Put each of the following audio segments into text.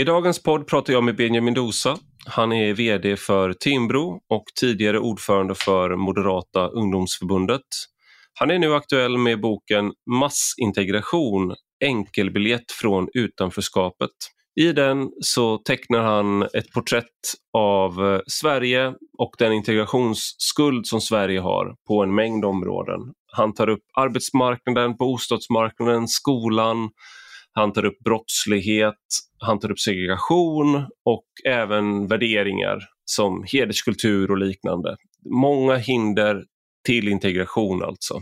I dagens podd pratar jag med Benjamin Dosa. Han är VD för Timbro och tidigare ordförande för Moderata ungdomsförbundet. Han är nu aktuell med boken Massintegration, enkelbiljett från utanförskapet. I den så tecknar han ett porträtt av eh, Sverige och den integrationsskuld som Sverige har på en mängd områden. Han tar upp arbetsmarknaden, bostadsmarknaden, skolan, han tar upp brottslighet, han tar upp segregation och även värderingar som hederskultur och liknande. Många hinder till integration alltså.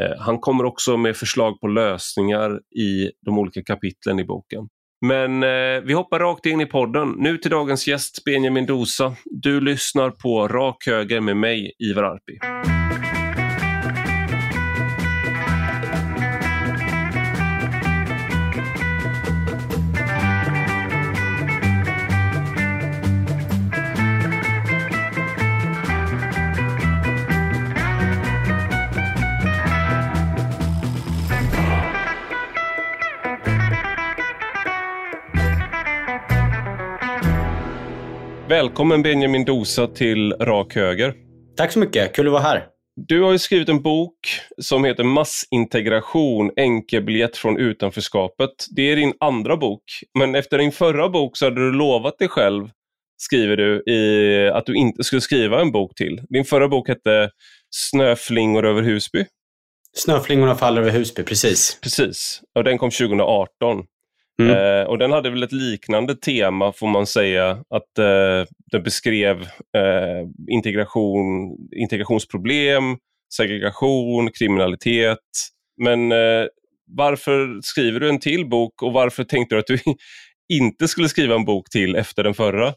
Eh, han kommer också med förslag på lösningar i de olika kapitlen i boken. Men eh, vi hoppar rakt in i podden. Nu till dagens gäst Benjamin Dosa. Du lyssnar på Rak Höger med mig, Ivar Arpi. Välkommen Benjamin Dosa till Rak Höger. Tack så mycket, kul att vara här. Du har skrivit en bok som heter Massintegration, enkelbiljett från utanförskapet. Det är din andra bok, men efter din förra bok så hade du lovat dig själv, skriver du, i, att du inte skulle skriva en bok till. Din förra bok hette Snöflingor över Husby. Snöflingorna faller över Husby, precis. Precis, och den kom 2018. Mm. Eh, och den hade väl ett liknande tema får man säga, att eh, den beskrev eh, integration, integrationsproblem, segregation, kriminalitet. Men eh, varför skriver du en till bok och varför tänkte du att du inte skulle skriva en bok till efter den förra?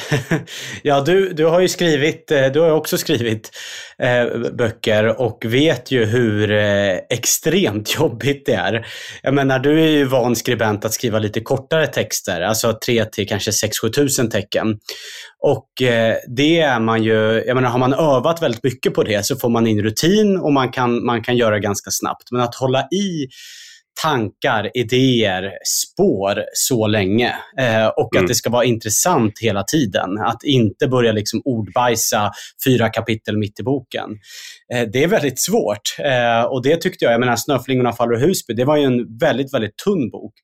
ja, du, du har ju skrivit, eh, du har också skrivit eh, böcker och vet ju hur eh, extremt jobbigt det är. Jag menar, du är ju van skribent att skriva lite kortare texter, alltså 3 till kanske 6-7 tusen tecken. Och eh, det är man ju, jag menar, har man övat väldigt mycket på det så får man in rutin och man kan, man kan göra ganska snabbt. Men att hålla i tankar, idéer, spår så länge. Eh, och mm. att det ska vara intressant hela tiden. Att inte börja liksom ordbajsa fyra kapitel mitt i boken. Eh, det är väldigt svårt. Eh, och det tyckte jag, jag menar Snöflingorna faller Husby, det var ju en väldigt, väldigt tunn bok.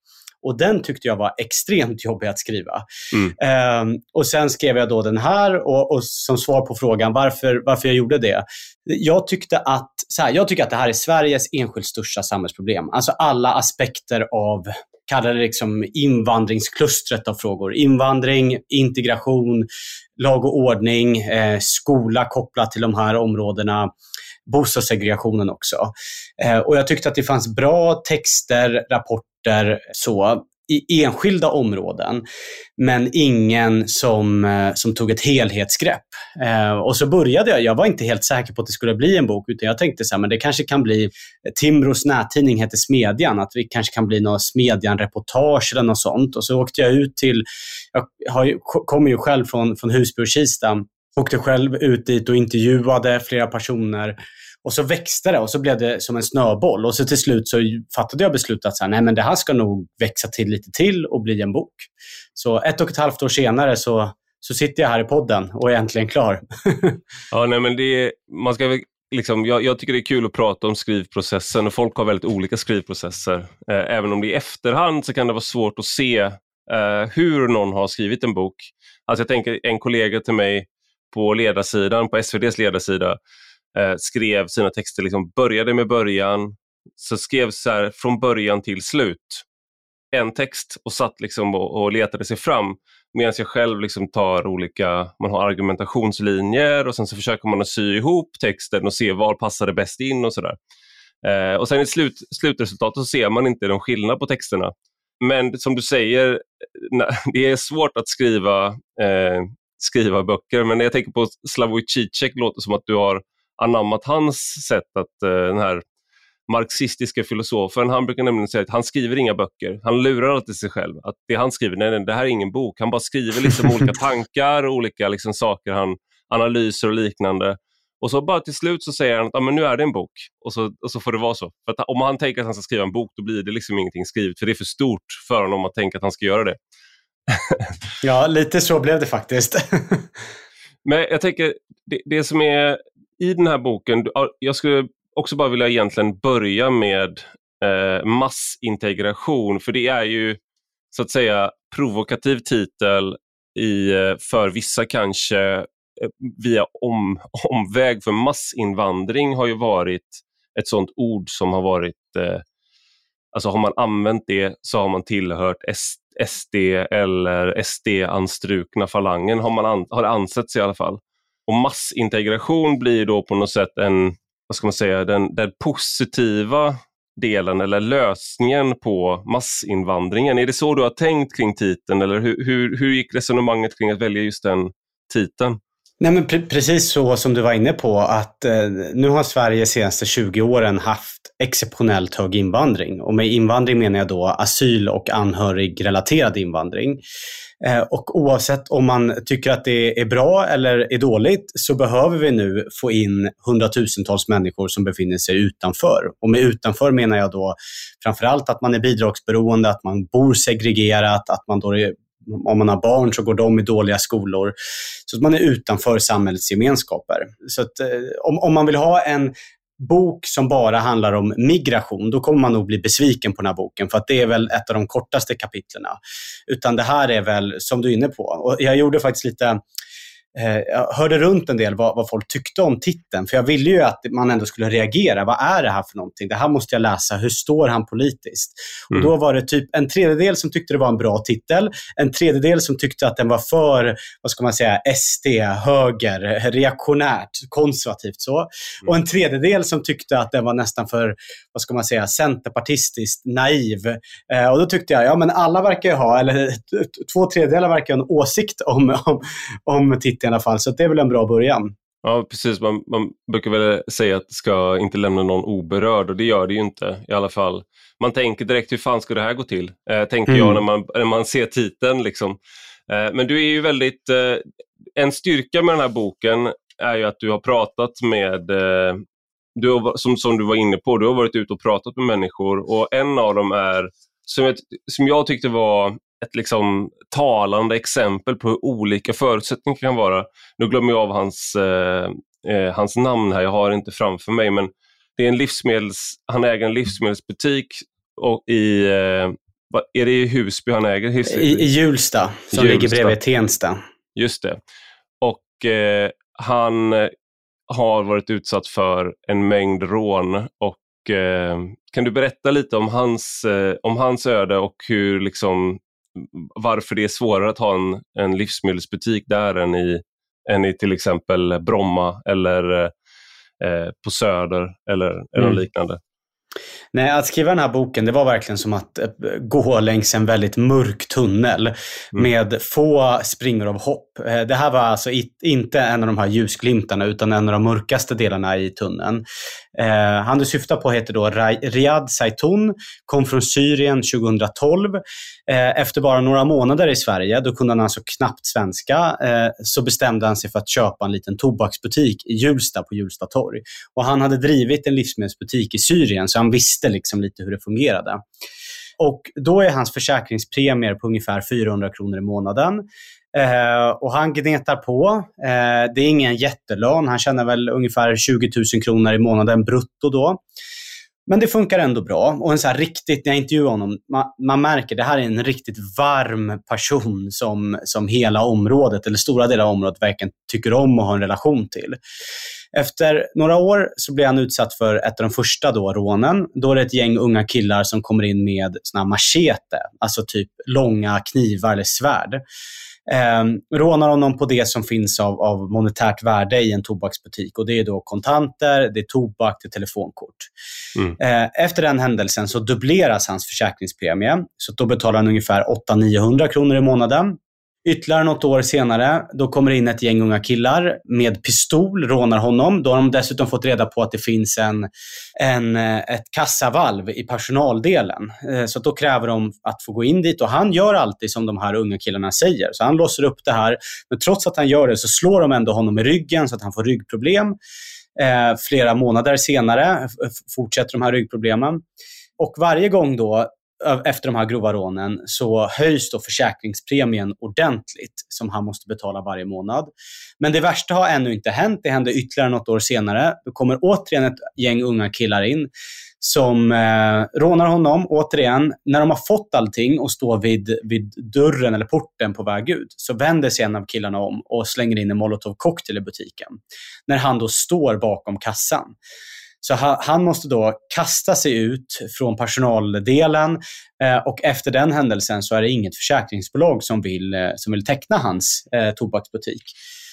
Och den tyckte jag var extremt jobbig att skriva. Mm. Um, och sen skrev jag då den här och, och, som svar på frågan varför, varför jag gjorde det. Jag tyckte att, så här, jag tycker att det här är Sveriges enskilt största samhällsproblem. Alltså alla aspekter av kallar det liksom invandringsklustret av frågor. Invandring, integration, lag och ordning, eh, skola kopplat till de här områdena, bostadssegregationen också. Eh, och jag tyckte att det fanns bra texter, rapporter så i enskilda områden, men ingen som, eh, som tog ett helhetsgrepp. Eh, och så började jag, jag var inte helt säker på att det skulle bli en bok, utan jag tänkte så här, men det kanske kan bli, eh, Timbros nättidning heter Smedjan, att vi kanske kan bli något Smedjan-reportage eller något sånt. Och så åkte jag ut till, jag har, kommer ju själv från, från Husby och Kista, åkte själv ut dit och intervjuade flera personer och så växte det och så blev det som en snöboll. Och så till slut så fattade jag beslutet att så här, nej, men det här ska nog växa till lite till och bli en bok. Så ett och ett halvt år senare så, så sitter jag här i podden och är äntligen klar. ja, nej, men det man ska Liksom, jag, jag, tycker det är kul att prata om skrivprocessen och folk har väldigt olika skrivprocesser. Eh, även om det i efterhand så kan det vara svårt att se eh, hur någon har skrivit en bok. Alltså jag tänker en kollega till mig på ledarsidan, på SVDs ledarsida, eh, skrev sina texter, liksom började med början, så skrev så här, från början till slut en text och satt liksom och, och letade sig fram. Medan jag själv liksom tar olika, man har argumentationslinjer och sen så försöker man att sy ihop texten och se var passar det bäst in och sådär. Eh, och sen i slut, slutresultatet så ser man inte någon skillnad på texterna. Men som du säger, eh, det är svårt att skriva, eh, skriva böcker, men när jag tänker på Slavoj Zizek låter som att du har anammat hans sätt att, uh, den här marxistiska filosofen, han brukar nämligen säga att han skriver inga böcker. Han lurar alltid sig själv. Att det han skriver, nej, nej det här är ingen bok. Han bara skriver liksom olika tankar olika liksom saker, han, analyser och liknande. Och så bara till slut så säger han att ah, men nu är det en bok och så, och så får det vara så. För att om han tänker att han ska skriva en bok då blir det liksom ingenting skrivet för det är för stort för honom att tänka att han ska göra det. ja, lite så blev det faktiskt. Men jag tänker, det, det, som är i den här boken, jag skulle också bara vilja egentligen börja med eh, massintegration, för det är ju så att säga provokativ titel i, eh, för vissa kanske eh, via om, omväg, för massinvandring har ju varit ett sånt ord som har varit, eh, alltså har man använt det så har man tillhört SD eller SD-anstrukna falangen, har, man an, har det ansetts i alla fall. Och massintegration blir då på något sätt en, vad ska man säga, den, den positiva delen eller lösningen på massinvandringen. Är det så du har tänkt kring titeln eller hur, hur, hur gick resonemanget kring att välja just den titeln? Nej, men pre precis så som du var inne på, att eh, nu har Sverige senaste 20 åren haft exceptionellt hög invandring. Och med invandring menar jag då asyl och anhörigrelaterad invandring. Eh, och oavsett om man tycker att det är bra eller är dåligt så behöver vi nu få in hundratusentals människor som befinner sig utanför. Och med utanför menar jag då framförallt att man är bidragsberoende, att man bor segregerat, att man då är om man har barn så går de i dåliga skolor. Så att man är utanför samhällets gemenskaper. Så att, eh, om, om man vill ha en bok som bara handlar om migration, då kommer man nog bli besviken på den här boken, för att det är väl ett av de kortaste kapitlerna. Utan det här är väl, som du är inne på, och jag gjorde faktiskt lite jag hörde runt en del vad, vad, folk tyckte om titeln. För jag ville ju att man ändå skulle reagera. Vad är det här för någonting? Det här måste jag läsa. Hur står han politiskt? Mm. Och Då var det typ en tredjedel som tyckte det var en bra titel. En tredjedel som tyckte att den var för, vad ska man säga, SD, höger, reaktionärt, konservativt så. Mm. Och en tredjedel som tyckte att den var nästan för, vad ska man säga, centerpartistiskt naiv. Eh, och då tyckte jag, ja men alla verkar ju ha, eller två tredjedelar verkar ha en åsikt om, om, om titeln i alla fall. Så det är väl en bra början. Ja, precis. Man, man brukar väl säga att det ska inte lämna någon oberörd och det gör det ju inte i alla fall. Man tänker direkt hur fan ska det här gå till? Eh, tänker mm. jag när man, när man ser titeln. Liksom. Eh, men du är ju väldigt... Eh, en styrka med den här boken är ju att du har pratat med eh, du har, som, som du var inne på, du har varit ute och pratat med människor och en av dem är, som, ett, som jag tyckte var ett liksom talande exempel på hur olika förutsättningar kan vara. Nu glömmer jag av hans, eh, eh, hans namn här, jag har det inte framför mig, men det är en livsmedels, han äger en livsmedelsbutik och i, eh, är det i Husby han äger? Hus I, I Hjulsta, som Hjulsta. ligger bredvid Tensta. Just det. Och eh, han har varit utsatt för en mängd rån och eh, kan du berätta lite om hans, eh, om hans öde och hur liksom varför det är svårare att ha en, en livsmedelsbutik där än i, än i till exempel Bromma eller eh, på Söder eller, eller mm. liknande. Nej, att skriva den här boken, det var verkligen som att eh, gå längs en väldigt mörk tunnel mm. med få springor av hopp. Eh, det här var alltså inte en av de här ljusglimtarna, utan en av de mörkaste delarna i tunneln. Eh, han du syftar på heter då Riyad Saitoun, kom från Syrien 2012. Eh, efter bara några månader i Sverige, då kunde han alltså knappt svenska, eh, så bestämde han sig för att köpa en liten tobaksbutik i Hjulsta på Hjulsta torg. Och han hade drivit en livsmedelsbutik i Syrien, så han visste liksom lite hur det fungerade. Och då är hans försäkringspremier på ungefär 400 kronor i månaden. Eh, och han gnetar på. Eh, det är ingen jättelön. Han tjänar väl ungefär 20 000 kronor i månaden brutto då. Men det funkar ändå bra. Och en så här riktigt, när jag intervjuar honom, man, man märker det här är en riktigt varm person som, som hela området, eller stora delar av området, verkligen tycker om och har en relation till. Efter några år så blir han utsatt för ett av de första då, rånen. Då är det ett gäng unga killar som kommer in med såna machete, alltså typ långa knivar eller svärd eh, rånar honom på det som finns av, av monetärt värde i en tobaksbutik. Och Det är då kontanter, det är tobak, det är telefonkort. Mm. Eh, efter den händelsen så dubbleras hans försäkringspremie. Så då betalar han ungefär 800-900 kronor i månaden. Ytterligare något år senare, då kommer det in ett gäng unga killar med pistol, rånar honom. Då har de dessutom fått reda på att det finns en, en, eh, ett kassavalv i personaldelen. Eh, så då kräver de att få gå in dit och han gör alltid som de här unga killarna säger. Så han låser upp det här. Men trots att han gör det så slår de ändå honom i ryggen så att han får ryggproblem. Eh, flera månader senare fortsätter de här ryggproblemen. Och varje gång då efter de här grova rånen så höjs då försäkringspremien ordentligt som han måste betala varje månad. Men det värsta har ännu inte hänt. Det hände ytterligare något år senare. Då kommer återigen ett gäng unga killar in som eh, rånar honom, återigen. När de har fått allting och står vid, vid dörren eller porten på väg ut så vänder sig en av killarna om och slänger in en molotovcocktail i butiken. När han då står bakom kassan. Så han, måste då kasta sig ut från personaldelen eh, och efter den händelsen så är det inget försäkringsbolag som vill, eh, som vill teckna hans eh, tobaksbutik.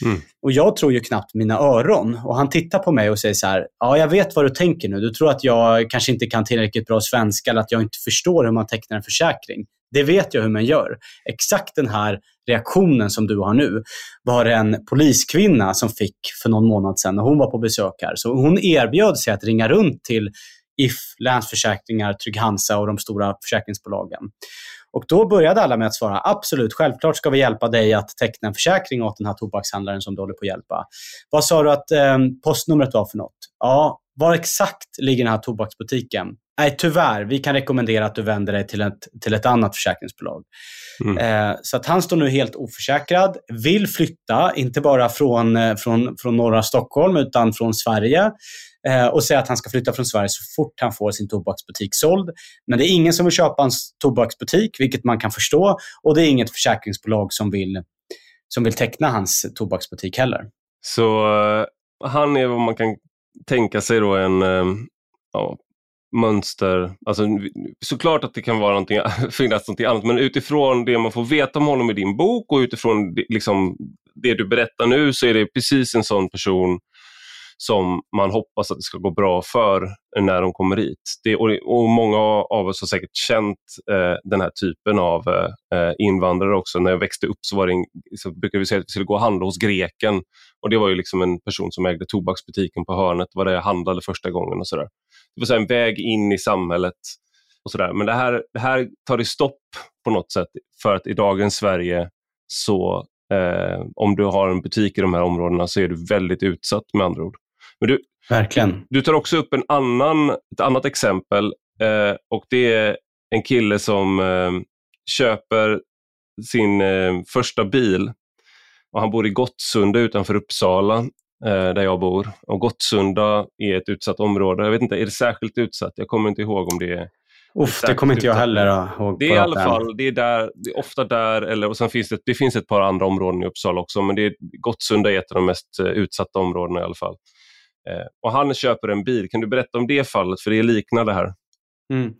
Mm. Och jag tror ju knappt mina öron. Och han tittar på mig och säger så här, ja jag vet vad du tänker nu. Du tror att jag kanske inte kan tillräckligt bra svenska eller att jag inte förstår hur man tecknar en försäkring. Det vet jag hur man gör. Exakt den här reaktionen som du har nu var det en poliskvinna som fick för någon månad sedan när hon var på besök här. Så hon erbjöd sig att ringa runt till If, Länsförsäkringar, Trygg-Hansa och de stora försäkringsbolagen. Och då började alla med att svara absolut, självklart ska vi hjälpa dig att teckna en försäkring åt den här tobakshandlaren som du håller på att hjälpa. Vad sa du att eh, postnumret var för något? Ja, var exakt ligger den här tobaksbutiken? Nej, tyvärr. Vi kan rekommendera att du vänder dig till ett, till ett annat försäkringsbolag. Mm. Eh, så att han står nu helt oförsäkrad, vill flytta, inte bara från, eh, från, från norra Stockholm, utan från Sverige. Eh, och säger att han ska flytta från Sverige så fort han får sin tobaksbutik såld. Men det är ingen som vill köpa hans tobaksbutik, vilket man kan förstå. Och det är inget försäkringsbolag som vill, som vill teckna hans tobaksbutik heller. Så eh, han är vad man kan tänka sig då en eh, ja, mönster. Alltså, såklart att det kan vara någonting, finnas någonting annat, men utifrån det man får veta om honom i din bok och utifrån liksom, det du berättar nu så är det precis en sån person som man hoppas att det ska gå bra för när de kommer hit. Det, och, och många av oss har säkert känt eh, den här typen av eh, invandrare också. När jag växte upp så, var det en, så brukade vi säga att vi skulle gå och handla hos greken. Och Det var ju liksom en person som ägde tobaksbutiken på hörnet. Det var där jag handlade första gången. och så där. Det var så en väg in i samhället. och så där. Men det här, det här tar det stopp på något sätt för att i dagens Sverige så eh, om du har en butik i de här områdena så är du väldigt utsatt med andra ord. Men du, Verkligen. Du tar också upp en annan, ett annat exempel eh, och det är en kille som eh, köper sin eh, första bil och han bor i Gottsunda utanför Uppsala eh, där jag bor. Och Gottsunda är ett utsatt område. Jag vet inte, är det särskilt utsatt? Jag kommer inte ihåg om det är Uff, det kommer inte jag heller ihåg. Det är i alla fall, det är, där, det är ofta där, eller, och sen finns det, det finns ett par andra områden i Uppsala också, men det är, Gottsunda är ett av de mest eh, utsatta områdena i alla fall. Eh, och han köper en bil. Kan du berätta om det fallet? För det liknar det här. Mm.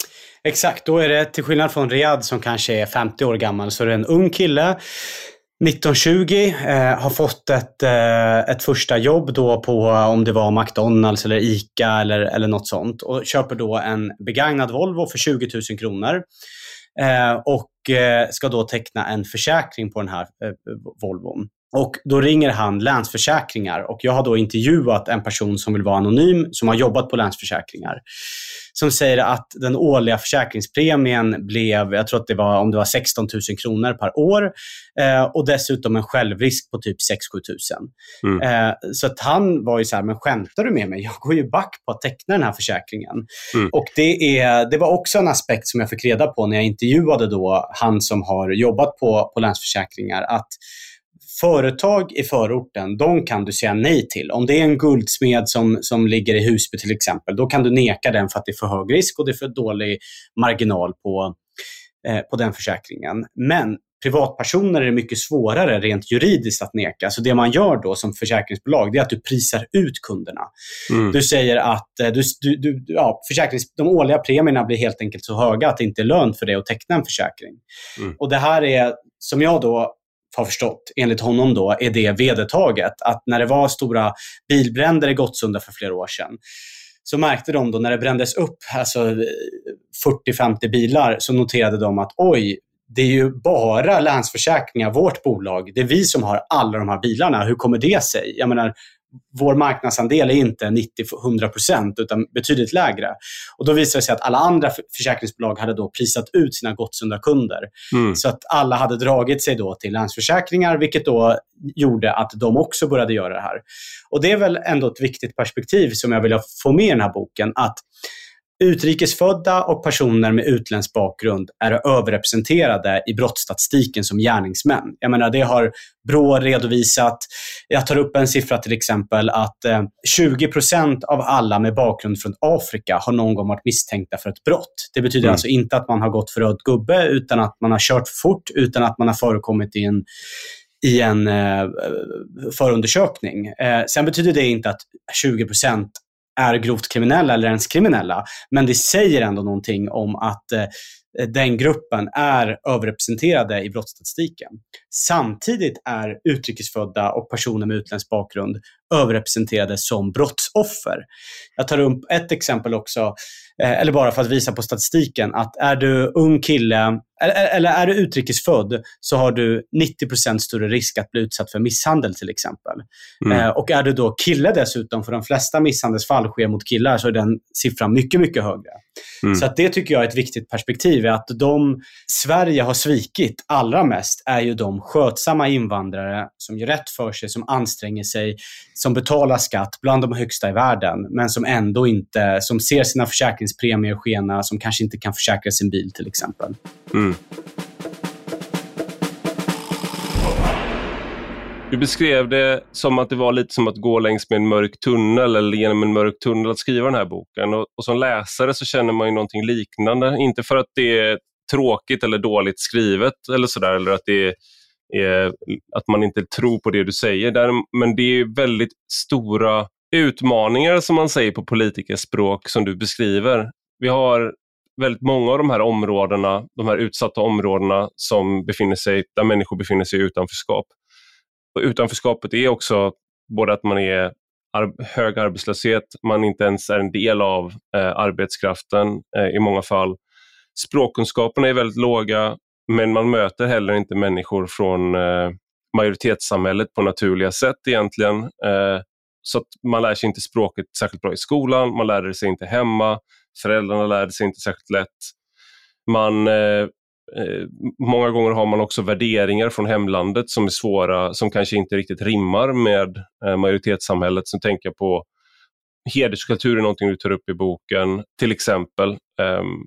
Exakt, då är det till skillnad från Riyadh som kanske är 50 år gammal så är det en ung kille 1920 eh, har fått ett, eh, ett första jobb då på om det var McDonalds eller ICA eller, eller något sånt och köper då en begagnad Volvo för 20 000 kronor. Eh, och eh, ska då teckna en försäkring på den här eh, Volvon. Och då ringer han Länsförsäkringar och jag har då intervjuat en person som vill vara anonym, som har jobbat på Länsförsäkringar. Som säger att den årliga försäkringspremien blev, jag tror att det var om det var 16 000 kronor per år eh, och dessutom en självrisk på typ 6-7 000. Mm. Eh, så att han var ju så här, men skämtar du med mig? Jag går ju back på att teckna den här försäkringen. Mm. Och det, är, det var också en aspekt som jag fick reda på när jag intervjuade då han som har jobbat på, på Länsförsäkringar, att företag i förorten, de kan du säga nej till. Om det är en guldsmed som, som ligger i Husby till exempel, då kan du neka den för att det är för hög risk och det är för dålig marginal på, eh, på den försäkringen. Men privatpersoner är det mycket svårare rent juridiskt att neka. Så det man gör då som försäkringsbolag, det är att du prisar ut kunderna. Mm. Du säger att eh, du, du, du, ja, försäkrings, de årliga premierna blir helt enkelt så höga att det inte är lönt för dig att teckna en försäkring. Mm. Och det här är, som jag då har förstått, enligt honom då, är det vedertaget. Att när det var stora bilbränder i Gottsunda för flera år sedan, så märkte de då när det brändes upp, alltså 40-50 bilar, så noterade de att oj, det är ju bara Länsförsäkringar, vårt bolag, det är vi som har alla de här bilarna. Hur kommer det sig? Jag menar, vår marknadsandel är inte 90-100% utan betydligt lägre. Och Då visade det sig att alla andra försäkringsbolag hade då prisat ut sina Gottsunda kunder. Mm. Så att alla hade dragit sig då till Länsförsäkringar, vilket då gjorde att de också började göra det här. Och Det är väl ändå ett viktigt perspektiv som jag vill få med i den här boken. att Utrikesfödda och personer med utländsk bakgrund är överrepresenterade i brottsstatistiken som gärningsmän. Jag menar, det har Brå redovisat. Jag tar upp en siffra till exempel att eh, 20% av alla med bakgrund från Afrika har någon gång varit misstänkta för ett brott. Det betyder mm. alltså inte att man har gått för röd gubbe, utan att man har kört för fort, utan att man har förekommit i en i en eh, förundersökning. Eh, sen betyder det inte att 20 är grovt kriminella eller ens kriminella. Men det säger ändå någonting om att eh, den gruppen är överrepresenterade i brottsstatistiken. Samtidigt är utrikesfödda och personer med utländsk bakgrund överrepresenterade som brottsoffer. Jag tar upp ett exempel också, eller bara för att visa på statistiken, att är du ung kille eller är du utrikesfödd så har du 90% större risk att bli utsatt för misshandel till exempel. Mm. Eh, och är du då kille dessutom, för de flesta misshandelsfall sker mot killar, så är den siffran mycket, mycket högre. Mm. Så det tycker jag är ett viktigt perspektiv, att de Sverige har svikit allra mest är ju de skötsamma invandrare som gör rätt för sig, som anstränger sig, som betalar skatt, bland de högsta i världen, men som ändå inte, som ser sina försäkringspremier skena, som kanske inte kan försäkra sin bil till exempel. Mm. Du beskrev det som att det var lite som att gå längs med en mörk tunnel eller genom en mörk tunnel att skriva den här boken. Och, och som läsare så känner man ju någonting liknande. Inte för att det är tråkigt eller dåligt skrivet eller sådär, eller att, det är, att man inte tror på det du säger. Där, men det är väldigt stora utmaningar som man säger på politikerspråk som du beskriver. Vi har väldigt många av de här områdena, de här utsatta områdena som befinner sig, där människor befinner sig i utanförskap. Och utanförskapet är också både att man är ar hög arbetslöshet, man inte ens är en del av eh, arbetskraften eh, i många fall. Språkkunskaperna är väldigt låga, men man möter heller inte människor från eh, majoritetssamhället på naturliga sätt egentligen. Eh, så att man lär sig inte språket särskilt bra i skolan, man lär sig inte hemma, föräldrarna lärde sig inte särskilt lätt. Man, eh, Eh, många gånger har man också värderingar från hemlandet som är svåra, som kanske inte riktigt rimmar med eh, majoritetssamhället. Så tänker jag på hederskultur är någonting du tar upp i boken, till exempel. Ehm,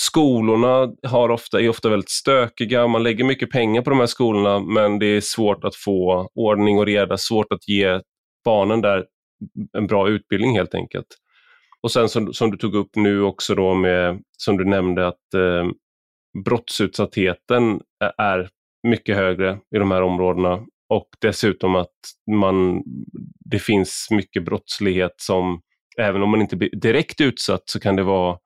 skolorna har ofta, är ofta väldigt stökiga, man lägger mycket pengar på de här skolorna men det är svårt att få ordning och reda, svårt att ge barnen där en bra utbildning helt enkelt. Och sen som, som, du tog upp nu också då med, som du nämnde, att eh, brottsutsattheten är mycket högre i de här områdena och dessutom att man, det finns mycket brottslighet som, även om man inte blir direkt utsatt, så kan det vara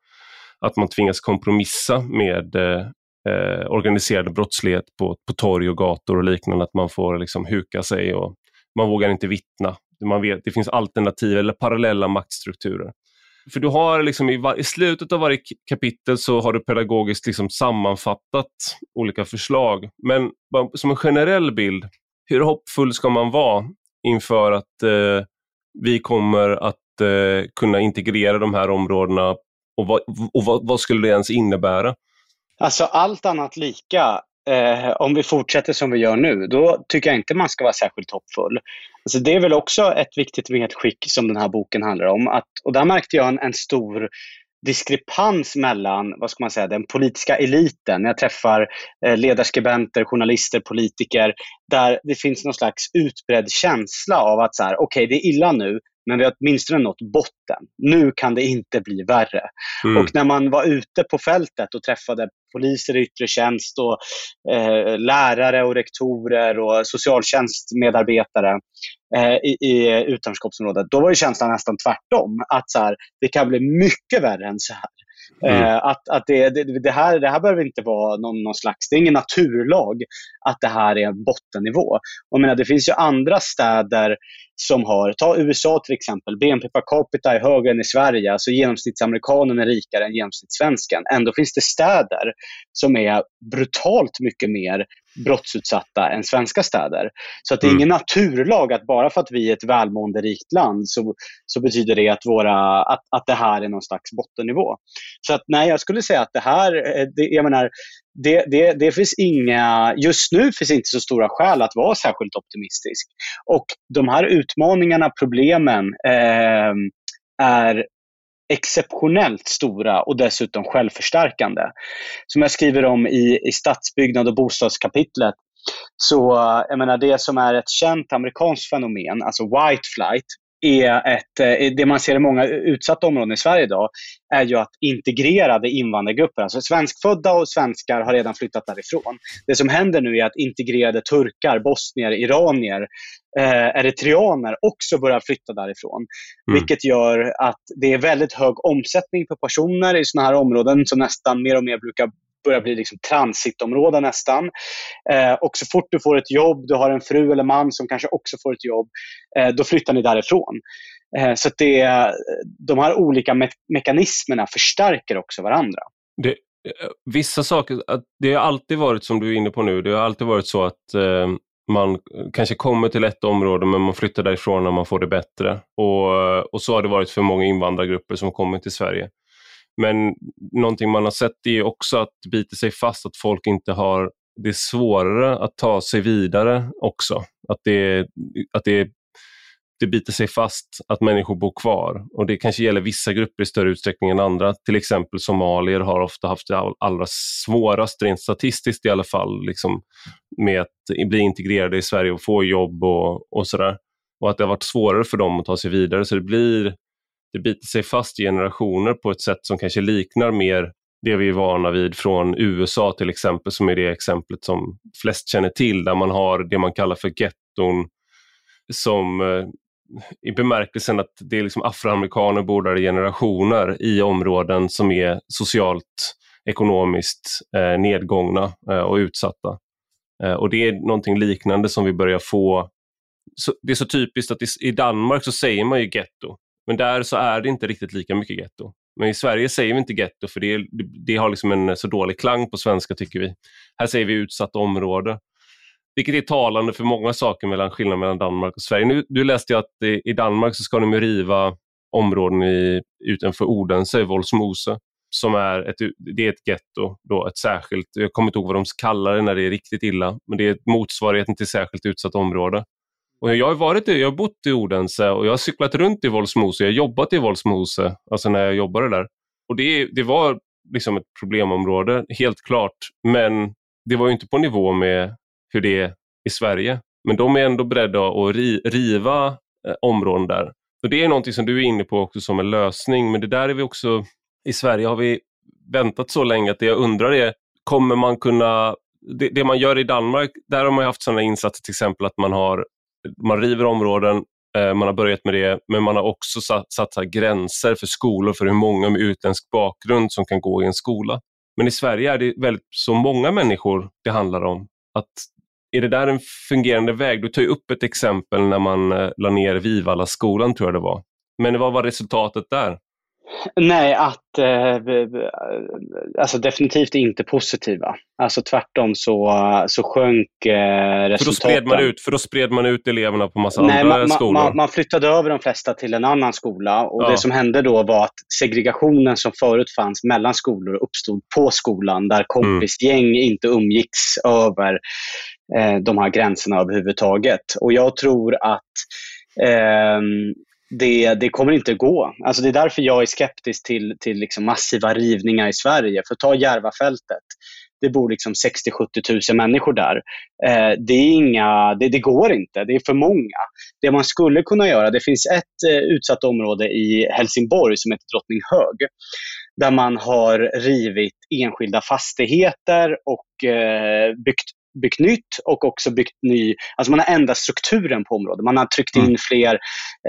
att man tvingas kompromissa med eh, eh organiserad brottslighet på, på torg och gator och liknande, att man får liksom huka sig och man vågar inte vittna. Man vet, det finns alternativa eller parallella maktstrukturer. För du har liksom i, i, slutet av varje kapitel så har du pedagogiskt liksom sammanfattat olika förslag. Men som en generell bild, hur hoppfull ska man vara inför att eh, vi kommer att eh, kunna integrera de här områdena och, vad, och vad, vad, skulle det ens innebära? Alltså allt annat lika eh, om vi fortsätter som vi gör nu, då tycker jag inte man ska vara särskilt hoppfull. Alltså det är väl också ett viktigt medskick som den här boken handlar om. Att, och där märkte jag en, en stor diskrepans mellan vad ska man säga, den politiska eliten. När jag träffar eh, ledarskribenter, journalister, politiker, där det finns någon slags utbredd känsla av att så här, okay, det är illa nu, men vi har åtminstone nått botten. Nu kan det inte bli värre. Mm. Och när man var ute på fältet och träffade poliser i yttre tjänst och eh, lärare och rektorer och socialtjänstmedarbetare eh, i, i utanförskapsområdet, då var ju känslan nästan tvärtom. Att så här, det kan bli mycket värre än så här. Mm. Eh, att, att det, det, det, här, det här behöver inte vara någon, någon slags, det är ingen naturlag att det här är en bottennivå. Och menar, det finns ju andra städer som har, ta USA till exempel, BNP per capita är högre än i Sverige, alltså genomsnittsamerikanen är rikare än genomsnittssvensken. Ändå finns det städer som är brutalt mycket mer brottsutsatta än svenska städer. Så att det är mm. ingen naturlag att bara för att vi är ett välmående rikt land så, så betyder det att, våra, att, att det här är någon slags bottennivå. Så att nej, jag skulle säga att det här, eh, det, jag menar, det, det, det finns inga, just nu finns inte så stora skäl att vara särskilt optimistisk. Och de här utmaningarna, problemen, eh, är exceptionellt stora och dessutom självförstärkande. Som jag skriver om i, i stadsbyggnad och bostadskapitlet, så eh, jag menar, det som är ett känt amerikanskt fenomen, alltså white flight, är ett, eh, det man ser i många utsatta områden i Sverige idag, är ju att integrerade invandrargrupper, alltså svenskfödda och svenskar har redan flyttat därifrån. Det som händer nu är att integrerade turkar, bosnier, iranier, eh, eritreaner också börjar flytta därifrån. Mm. Vilket gör att det är väldigt hög omsättning på personer i sådana här områden som nästan mer och mer brukar börjar bli liksom transitområden nästan. Eh, och så fort du får ett jobb, du har en fru eller man som kanske också får ett jobb, eh, då flyttar ni därifrån. Eh, så det, de här olika me mekanismerna förstärker också varandra. Det, eh, vissa saker, det har alltid varit som du är inne på nu, det har alltid varit så att eh, man kanske kommer till ett område men man flyttar därifrån när man får det bättre. Och, och så har det varit för många invandrargrupper som kommer till Sverige. Men någonting man har sett är också att det biter sig fast att folk inte har det är svårare att ta sig vidare också. Att det, att det, det biter sig fast att människor bor kvar. Och Det kanske gäller vissa grupper i större utsträckning än andra. Till exempel somalier har ofta haft det allra svårast, rent statistiskt i alla fall, liksom, med att bli integrerade i Sverige och få jobb och, och sådär. Och att det har varit svårare för dem att ta sig vidare. Så det blir det biter sig fast i generationer på ett sätt som kanske liknar mer det vi är vana vid från USA till exempel, som är det exemplet som flest känner till, där man har det man kallar för getton som eh, i bemärkelsen att det är liksom afroamerikaner bor där i generationer i områden som är socialt, ekonomiskt eh, nedgångna eh, och utsatta. Eh, och det är någonting liknande som vi börjar få. Så, det är så typiskt att i, i Danmark så säger man ju getto. Men där så är det inte riktigt lika mycket getto. Men i Sverige säger vi inte getto för det, det har liksom en eh, så dålig klang på svenska tycker vi. Här säger vi utsatt område. Vilket är talande för många saker mellan skillnaden mellan Danmark och Sverige. Nu, du läste jag att i Danmark så ska de riva områden i, utanför Odense, Volsmose, som är ett, det är ett getto, då, ett särskilt, jag kommer inte ihåg vad de kallar det när det är riktigt illa, men det är motsvarigheten till särskilt utsatt område. Och jag har varit jag har bott i Odense och jag har cyklat runt i Volsmose. Jag har jobbat i Volsmose, alltså när jag jobbade där. Och det, det var liksom ett problemområde, helt klart. Men det var inte på nivå med hur det är i Sverige. Men de är ändå beredda att riva eh, områden där. Och Det är någonting som du är inne på också som en lösning, men det där är vi också... I Sverige har vi väntat så länge att det jag undrar är, kommer man kunna... Det, det man gör i Danmark, där har man haft sådana insatser till exempel att man har man river områden, eh, man har börjat med det, men man har också satt, satt gränser för skolor för hur många med utländsk bakgrund som kan gå i en skola. Men i Sverige är det väldigt så många människor det handlar om. Att är det där en fungerande väg? Du tar ju upp ett exempel när man eh, la ner Vivalla skolan tror jag det var. Men vad var resultatet där? Nej, att eh, alltså definitivt inte positiva. Alltså tvärtom så, så sjönk eh, resultaten. För då, spred man ut, för då spred man ut eleverna på massa Nej, andra man, skolor? Man, man, flyttade över de flesta till en annan skola och ja. det som hände då var att segregationen som förut fanns mellan skolor uppstod på skolan där kompisgäng mm. inte umgicks över eh, de här gränserna överhuvudtaget. Och jag tror att eh, det, det kommer inte gå. Alltså det är därför jag är skeptisk till, till liksom massiva rivningar i Sverige. För ta Järvafältet. Det bor liksom 60-70 000 människor där. Eh, det, är inga, det, det, går inte, det är för många. Det man skulle kunna göra, det finns ett eh, utsatt område i Helsingborg som heter Drottninghög. Där man har rivit enskilda fastigheter och eh, byggt byggt nytt och också byggt ny, alltså man har ändrat strukturen på området. Man har tryckt in mm. fler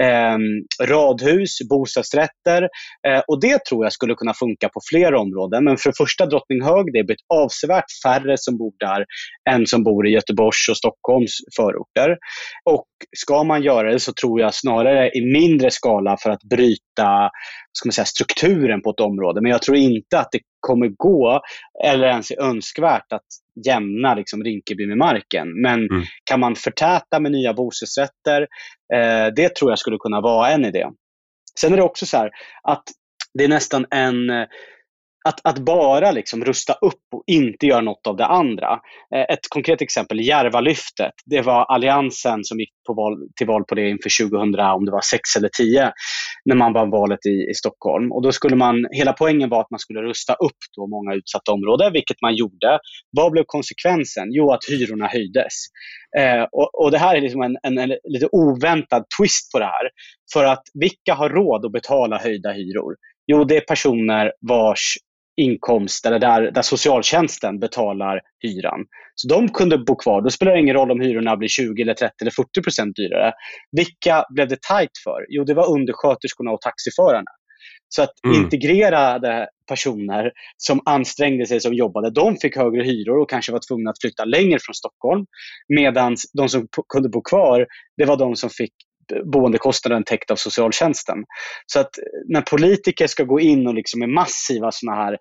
eh, radhus, bostadsrätter eh, och det tror jag skulle kunna funka på fler områden. Men för första Drottninghög, det är blivit avsevärt färre som bor där än som bor i Göteborgs och Stockholms förorter. Och ska man göra det så tror jag snarare i mindre skala för att bryta ska man säga, strukturen på ett område. Men jag tror inte att det kommer gå, eller ens är önskvärt, att jämna liksom, Rinkeby med marken. Men mm. kan man förtäta med nya bostadsrätter, eh, det tror jag skulle kunna vara en idé. Sen är det också så här att det är nästan en att, att bara liksom rusta upp och inte göra något av det andra. Eh, ett konkret exempel, Järvalyftet. Det var Alliansen som gick på val, till val på det inför 2000, om det var 6 eller 10, när man vann valet i, i Stockholm. Och då skulle man, hela poängen var att man skulle rusta upp då många utsatta områden, vilket man gjorde. Vad blev konsekvensen? Jo, att hyrorna höjdes. Eh, och, och, Det här är liksom en, en, en, lite oväntad twist på det här. För att vilka har råd att betala höjda hyror? Jo, det är personer vars inkomst eller där, där socialtjänsten betalar hyran. Så de kunde bo kvar. Då spelar det ingen roll om hyrorna blir 20, eller 30 eller 40 procent dyrare. Vilka blev det tajt för? Jo, det var undersköterskorna och taxiförarna. Så att mm. integrerade personer som ansträngde sig, som jobbade, de fick högre hyror och kanske var tvungna att flytta längre från Stockholm. Medan de som kunde bo kvar, det var de som fick boendekostnaden täckt av socialtjänsten. Så att när politiker ska gå in och liksom med massiva såna här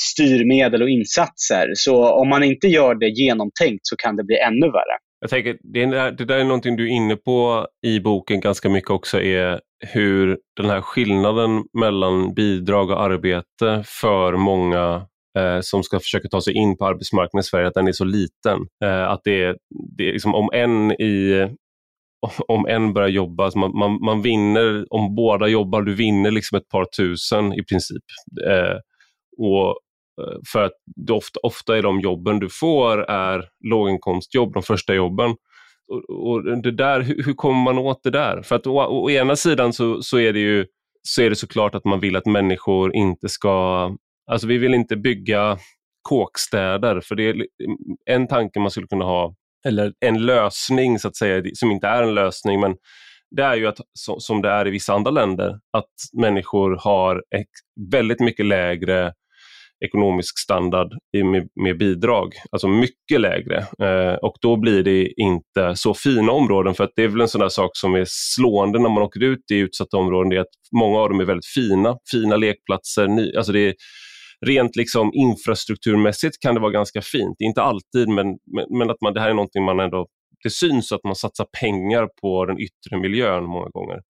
styrmedel och insatser, så om man inte gör det genomtänkt så kan det bli ännu värre. Jag tänker, det, där, det där är någonting du är inne på i boken ganska mycket också, är hur den här skillnaden mellan bidrag och arbete för många eh, som ska försöka ta sig in på arbetsmarknaden i Sverige, att den är så liten. Eh, att det, det är liksom, om en i om en börjar jobba, alltså man, man, man, vinner, om båda jobbar, du vinner liksom ett par tusen i princip. Eh, och eh, för att ofta, ofta är de jobben du får är låginkomstjobb, de första jobben. Och, och det där, hur, hur, kommer man åt det där? För att å, å, ena sidan så, så är det ju så är det såklart att man vill att människor inte ska, alltså vi vill inte bygga kåkstäder, för det är en tanke man skulle kunna ha eller en lösning så att säga, som inte är en lösning, men det är ju att, som det är i vissa andra länder, att människor har väldigt mycket lägre ekonomisk standard med, med bidrag, alltså mycket lägre. Eh, och då blir det inte så fina områden, för att det är väl en sån där sak som är slående när man åker ut i utsatta områden, det är att många av dem är väldigt fina, fina lekplatser, ny, alltså det är rent liksom infrastrukturmässigt kan det vara ganska fint. Inte alltid, men, men, men att man, det här är någonting man ändå, det syns att man satsar pengar på den yttre miljön många gånger.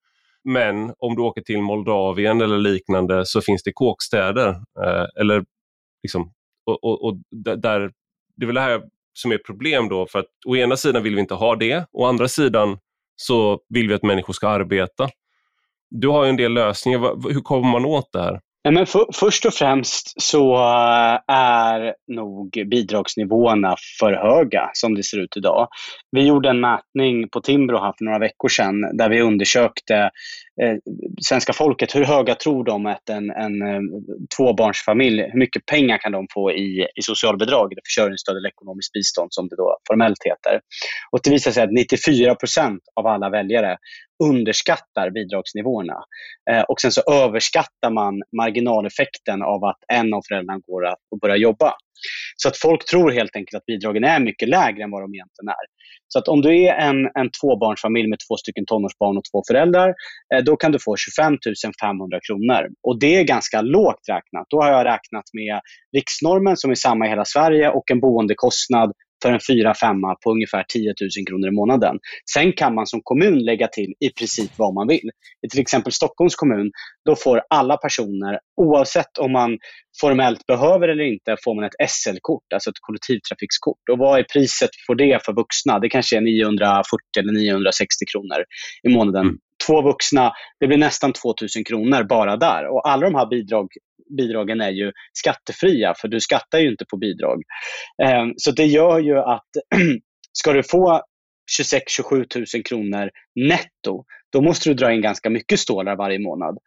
Men om du åker till Moldavien eller liknande så finns det kåkstäder. Eh, eller liksom, och, och, och där, det är väl det här som är problem då, för att å ena sidan vill vi inte ha det, å andra sidan så vill vi att människor ska arbeta. Du har en del lösningar, hur kommer man åt det här? Men för, först och främst så eh, är nog bidragsnivåerna för höga som det ser ut idag. Vi gjorde en mätning på Timbro här för några veckor sedan där vi undersökte eh, svenska folket. Hur höga tror de att en, en eh, tvåbarnsfamilj, hur mycket pengar kan de få i, i socialbidrag, eller försörjningsstöd eller ekonomiskt bistånd som det då formellt heter. Och det visar sig att 94 procent av alla väljare underskattar bidragsnivåerna. Eh, och sen så överskattar man marginaleffekten av att en av föräldrarna går att börja jobba. Så att folk tror helt enkelt att bidragen är mycket lägre än vad de egentligen är. Så att om du är en, en tvåbarnsfamilj med två stycken tonårsbarn och två föräldrar, eh, då kan du få 25 500 kronor. Och det är ganska lågt räknat. Då har jag räknat med riksnormen som är samma i hela Sverige och en boendekostnad för en fyra femma på ungefär 10 000 kronor i månaden. Sen kan man som kommun lägga till i princip vad man vill. I till exempel Stockholms kommun, då får alla personer, oavsett om man formellt behöver eller inte, får man ett SL-kort, alltså ett kollektivtrafikskort. Och vad är priset för det för vuxna? Det kanske är 940 eller 960 kronor i månaden. Mm. Två vuxna, det blir nästan 2000 kronor bara där. Och alla de här bidrag, bidragen är ju skattefria, för du skattar ju inte på bidrag. Ehm, så det gör ju att ska du få 26-27 000 kronor netto, då måste du dra in ganska mycket stålar varje månad.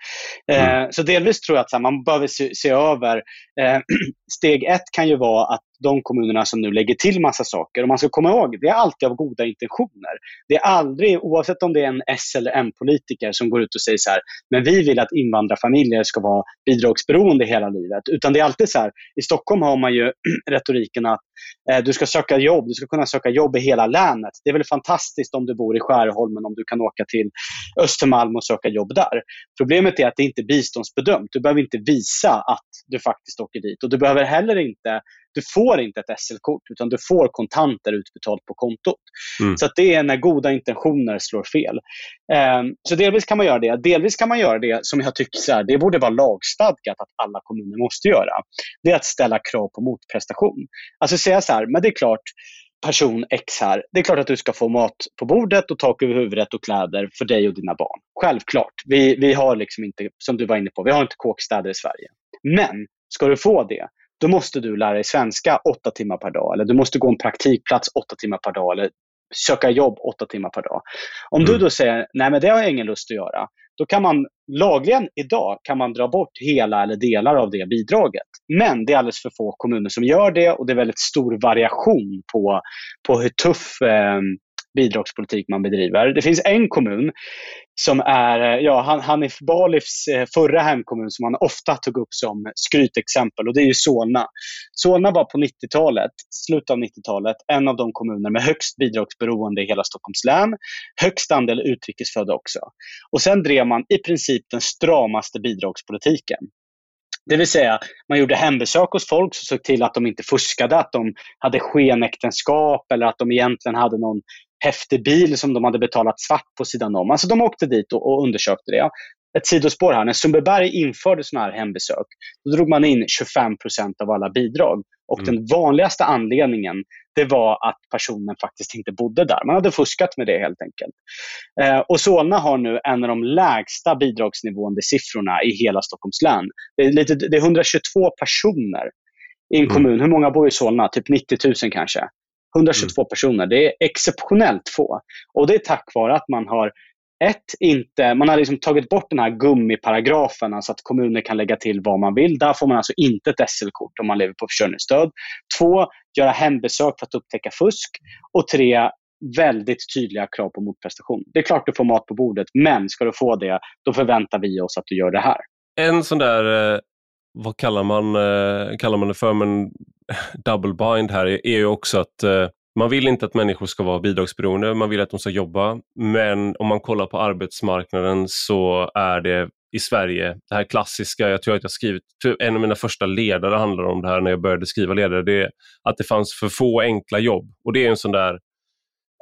Eh, mm. så delvis tror jag att här, man behöver se, se över. Eh, steg ett kan ju vara att de kommunerna som nu lägger till massa saker, och man ska komma ihåg, det är alltid av goda intentioner. Det är aldrig, oavsett om det är en S eller M-politiker som går ut och säger så här, men vi vill att invandrarfamiljer ska vara bidragsberoende hela livet. Utan det är alltid så här, i Stockholm har man ju retoriken att eh, du ska söka jobb, du ska kunna söka jobb i hela länet. Det är väl fantastiskt om du bor i Skärholmen, om du kan åka till Östermalm och söka jobb där. Problemet är att det inte är biståndsbedömt. Du behöver inte visa att du faktiskt åker dit. Och du behöver heller inte du får inte ett SL-kort, utan du får kontanter utbetalt på kontot. Mm. Så det är när goda intentioner slår fel. Um, så delvis kan man göra det. Delvis kan man göra det som jag tycker så här, det borde vara lagstadgat att alla kommuner måste göra. Det är att ställa krav på motprestation. Alltså säga så här, men det är klart, person X här. Det är klart att du ska få mat på bordet och tak över huvudet och kläder för dig och dina barn. Självklart. Vi, vi har liksom inte, som du var inne på, vi har inte kåkstäder i Sverige. Men ska du få det, då måste du lära dig svenska åtta timmar per dag. Eller du måste gå en praktikplats åtta timmar per dag. Eller söka jobb åtta timmar per dag. Om mm. du då säger, nej men det har jag ingen lust att göra. Då kan man lagligen idag kan man dra bort hela eller delar av det bidraget. Men det är alldeles för få kommuner som gör det och det är väldigt stor variation på, på hur tuff eh, bidragspolitik man bedriver. Det finns en kommun som är eh, ja, Hanif Balifs eh, förra hemkommun som han ofta tog upp som skrytexempel och det är ju Solna. Solna var på 90-talet, slutet av 90-talet, en av de kommuner med högst bidragsberoende i hela Stockholms län. Högst andel utrikesfödda också. Och sen drev man i princip den stramaste bidragspolitiken. Det vill säga, man gjorde hembesök hos folk som såg till att de inte fuskade, att de hade skenäktenskap eller att de egentligen hade någon häftig bil som de hade betalat svart på sidan om. Alltså de åkte dit och, och undersökte det. Ett sidospår här. När Sundbyberg införde sådana här hembesök, då drog man in 25% av alla bidrag. Och mm. den vanligaste anledningen det var att personen faktiskt inte bodde där. Man hade fuskat med det helt enkelt. Eh, och Solna har nu en av de lägsta bidragsnivående siffrorna i hela Stockholms län. Det är, lite, det är 122 personer i en mm. kommun. Hur många bor i Solna? Typ 90 000 kanske. 122 mm. personer. Det är exceptionellt få. Och det är tack vare att man har ett, inte, man har liksom tagit bort den här gummiparagrafen, alltså att kommuner kan lägga till vad man vill. Där får man alltså inte ett SL-kort om man lever på försörjningsstöd. Två, göra hembesök för att upptäcka fusk. Och tre, väldigt tydliga krav på motprestation. Det är klart du får mat på bordet, men ska du få det, då förväntar vi oss att du gör det här. En sån där, eh, vad kallar man, eh, kallar man det för, men double bind här är ju också att eh, man vill inte att människor ska vara bidragsberoende, man vill att de ska jobba. Men om man kollar på arbetsmarknaden så är det i Sverige, det här klassiska, jag tror att jag skrivit, en av mina första ledare handlar om det här när jag började skriva ledare, det är att det fanns för få enkla jobb. Och det är en sån där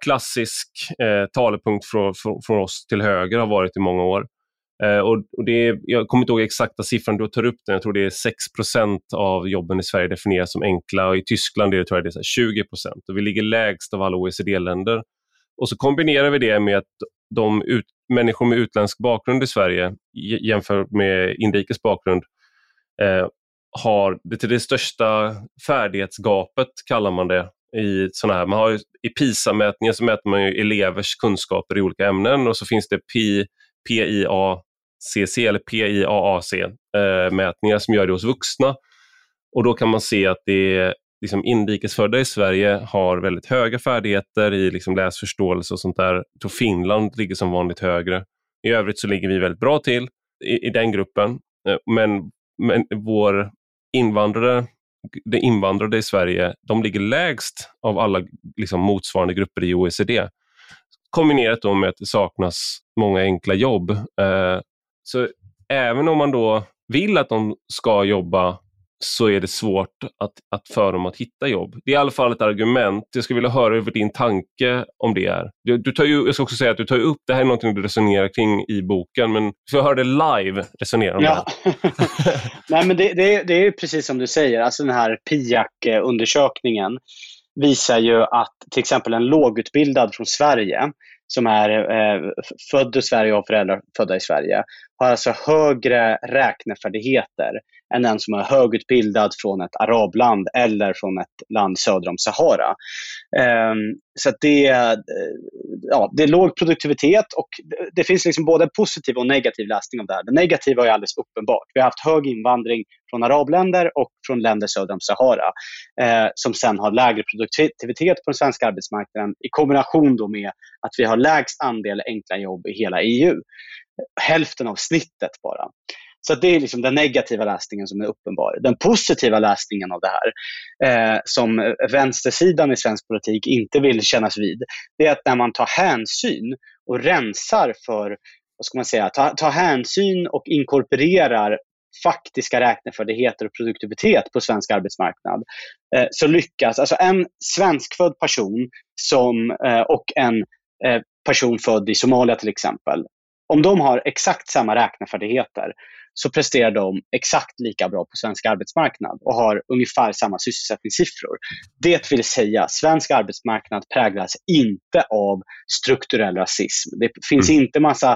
klassisk eh, talepunkt från, från, från oss till höger har varit i många år. Eh, och, och det är, jag kommer inte ihåg exakta siffran, du tar upp den, jag tror det är 6% av jobben i Sverige definieras som enkla och i Tyskland är det, tror jag det är 20% och Vi ligger lägst av alla OECD-länder. Och så kombinerar vi det med att de ut, människor med utländsk bakgrund i Sverige jämfört med inrikes bakgrund eh, har det till det största färdighetsgapet, kallar man det, i såna här, man har I PISA-mätningen så mäter man elevers kunskaper i olika ämnen och så finns det PIA CC eller PIAAC-mätningar eh, som gör det hos vuxna. Och Då kan man se att det är liksom inrikesfödda i Sverige har väldigt höga färdigheter i liksom läsförståelse och sånt där. Då Finland ligger som vanligt högre. I övrigt så ligger vi väldigt bra till i, i den gruppen. Eh, men, men vår invandrare, de invandrade i Sverige, de ligger lägst av alla liksom, motsvarande grupper i OECD. Kombinerat då med att det saknas många enkla jobb. Eh, så även om man då vill att de ska jobba så är det svårt att, att för dem att hitta jobb. Det är i alla fall ett argument. Jag skulle vilja höra hur din tanke om det är. Du, du tar ju, jag ska också säga att du tar upp, det här är något du resonerar kring i boken, men får jag höra det live resonera om ja. det? Nej, men det, det, det, är precis som du säger, alltså den här PIAC-undersökningen visar ju att till exempel en lågutbildad från Sverige som är eh, född i Sverige och har föräldrar födda i Sverige har alltså högre räknefärdigheter än den som är högutbildad från ett arabland eller från ett land söder om Sahara. Ehm, så det, ja, det är låg produktivitet och det, finns liksom både positiv och negativ läsning av det här. Det negativa är alldeles uppenbart. Vi har haft hög invandring från arabländer och från länder söder om Sahara eh, som sen har lägre produktivitet på den svenska arbetsmarknaden i kombination då med att vi har lägst andel enkla jobb i hela EU. Hälften av snittet bara. Så det är liksom den negativa läsningen som är uppenbar. Den positiva läsningen av det här, eh, som vänstersidan i svensk politik inte vill kännas vid, det är att när man tar hänsyn och rensar för, vad ska man säga, Tar ta hänsyn och inkorporerar faktiska räknefärdigheter och produktivitet på svensk arbetsmarknad eh, så lyckas, alltså en svenskfödd person som, eh, och en eh, person född i Somalia till exempel, om de har exakt samma räknefärdigheter så presterar de exakt lika bra på svensk arbetsmarknad och har ungefär samma sysselsättningssiffror. Det vill säga, svensk arbetsmarknad präglas inte av strukturell rasism. Det finns mm. inte massa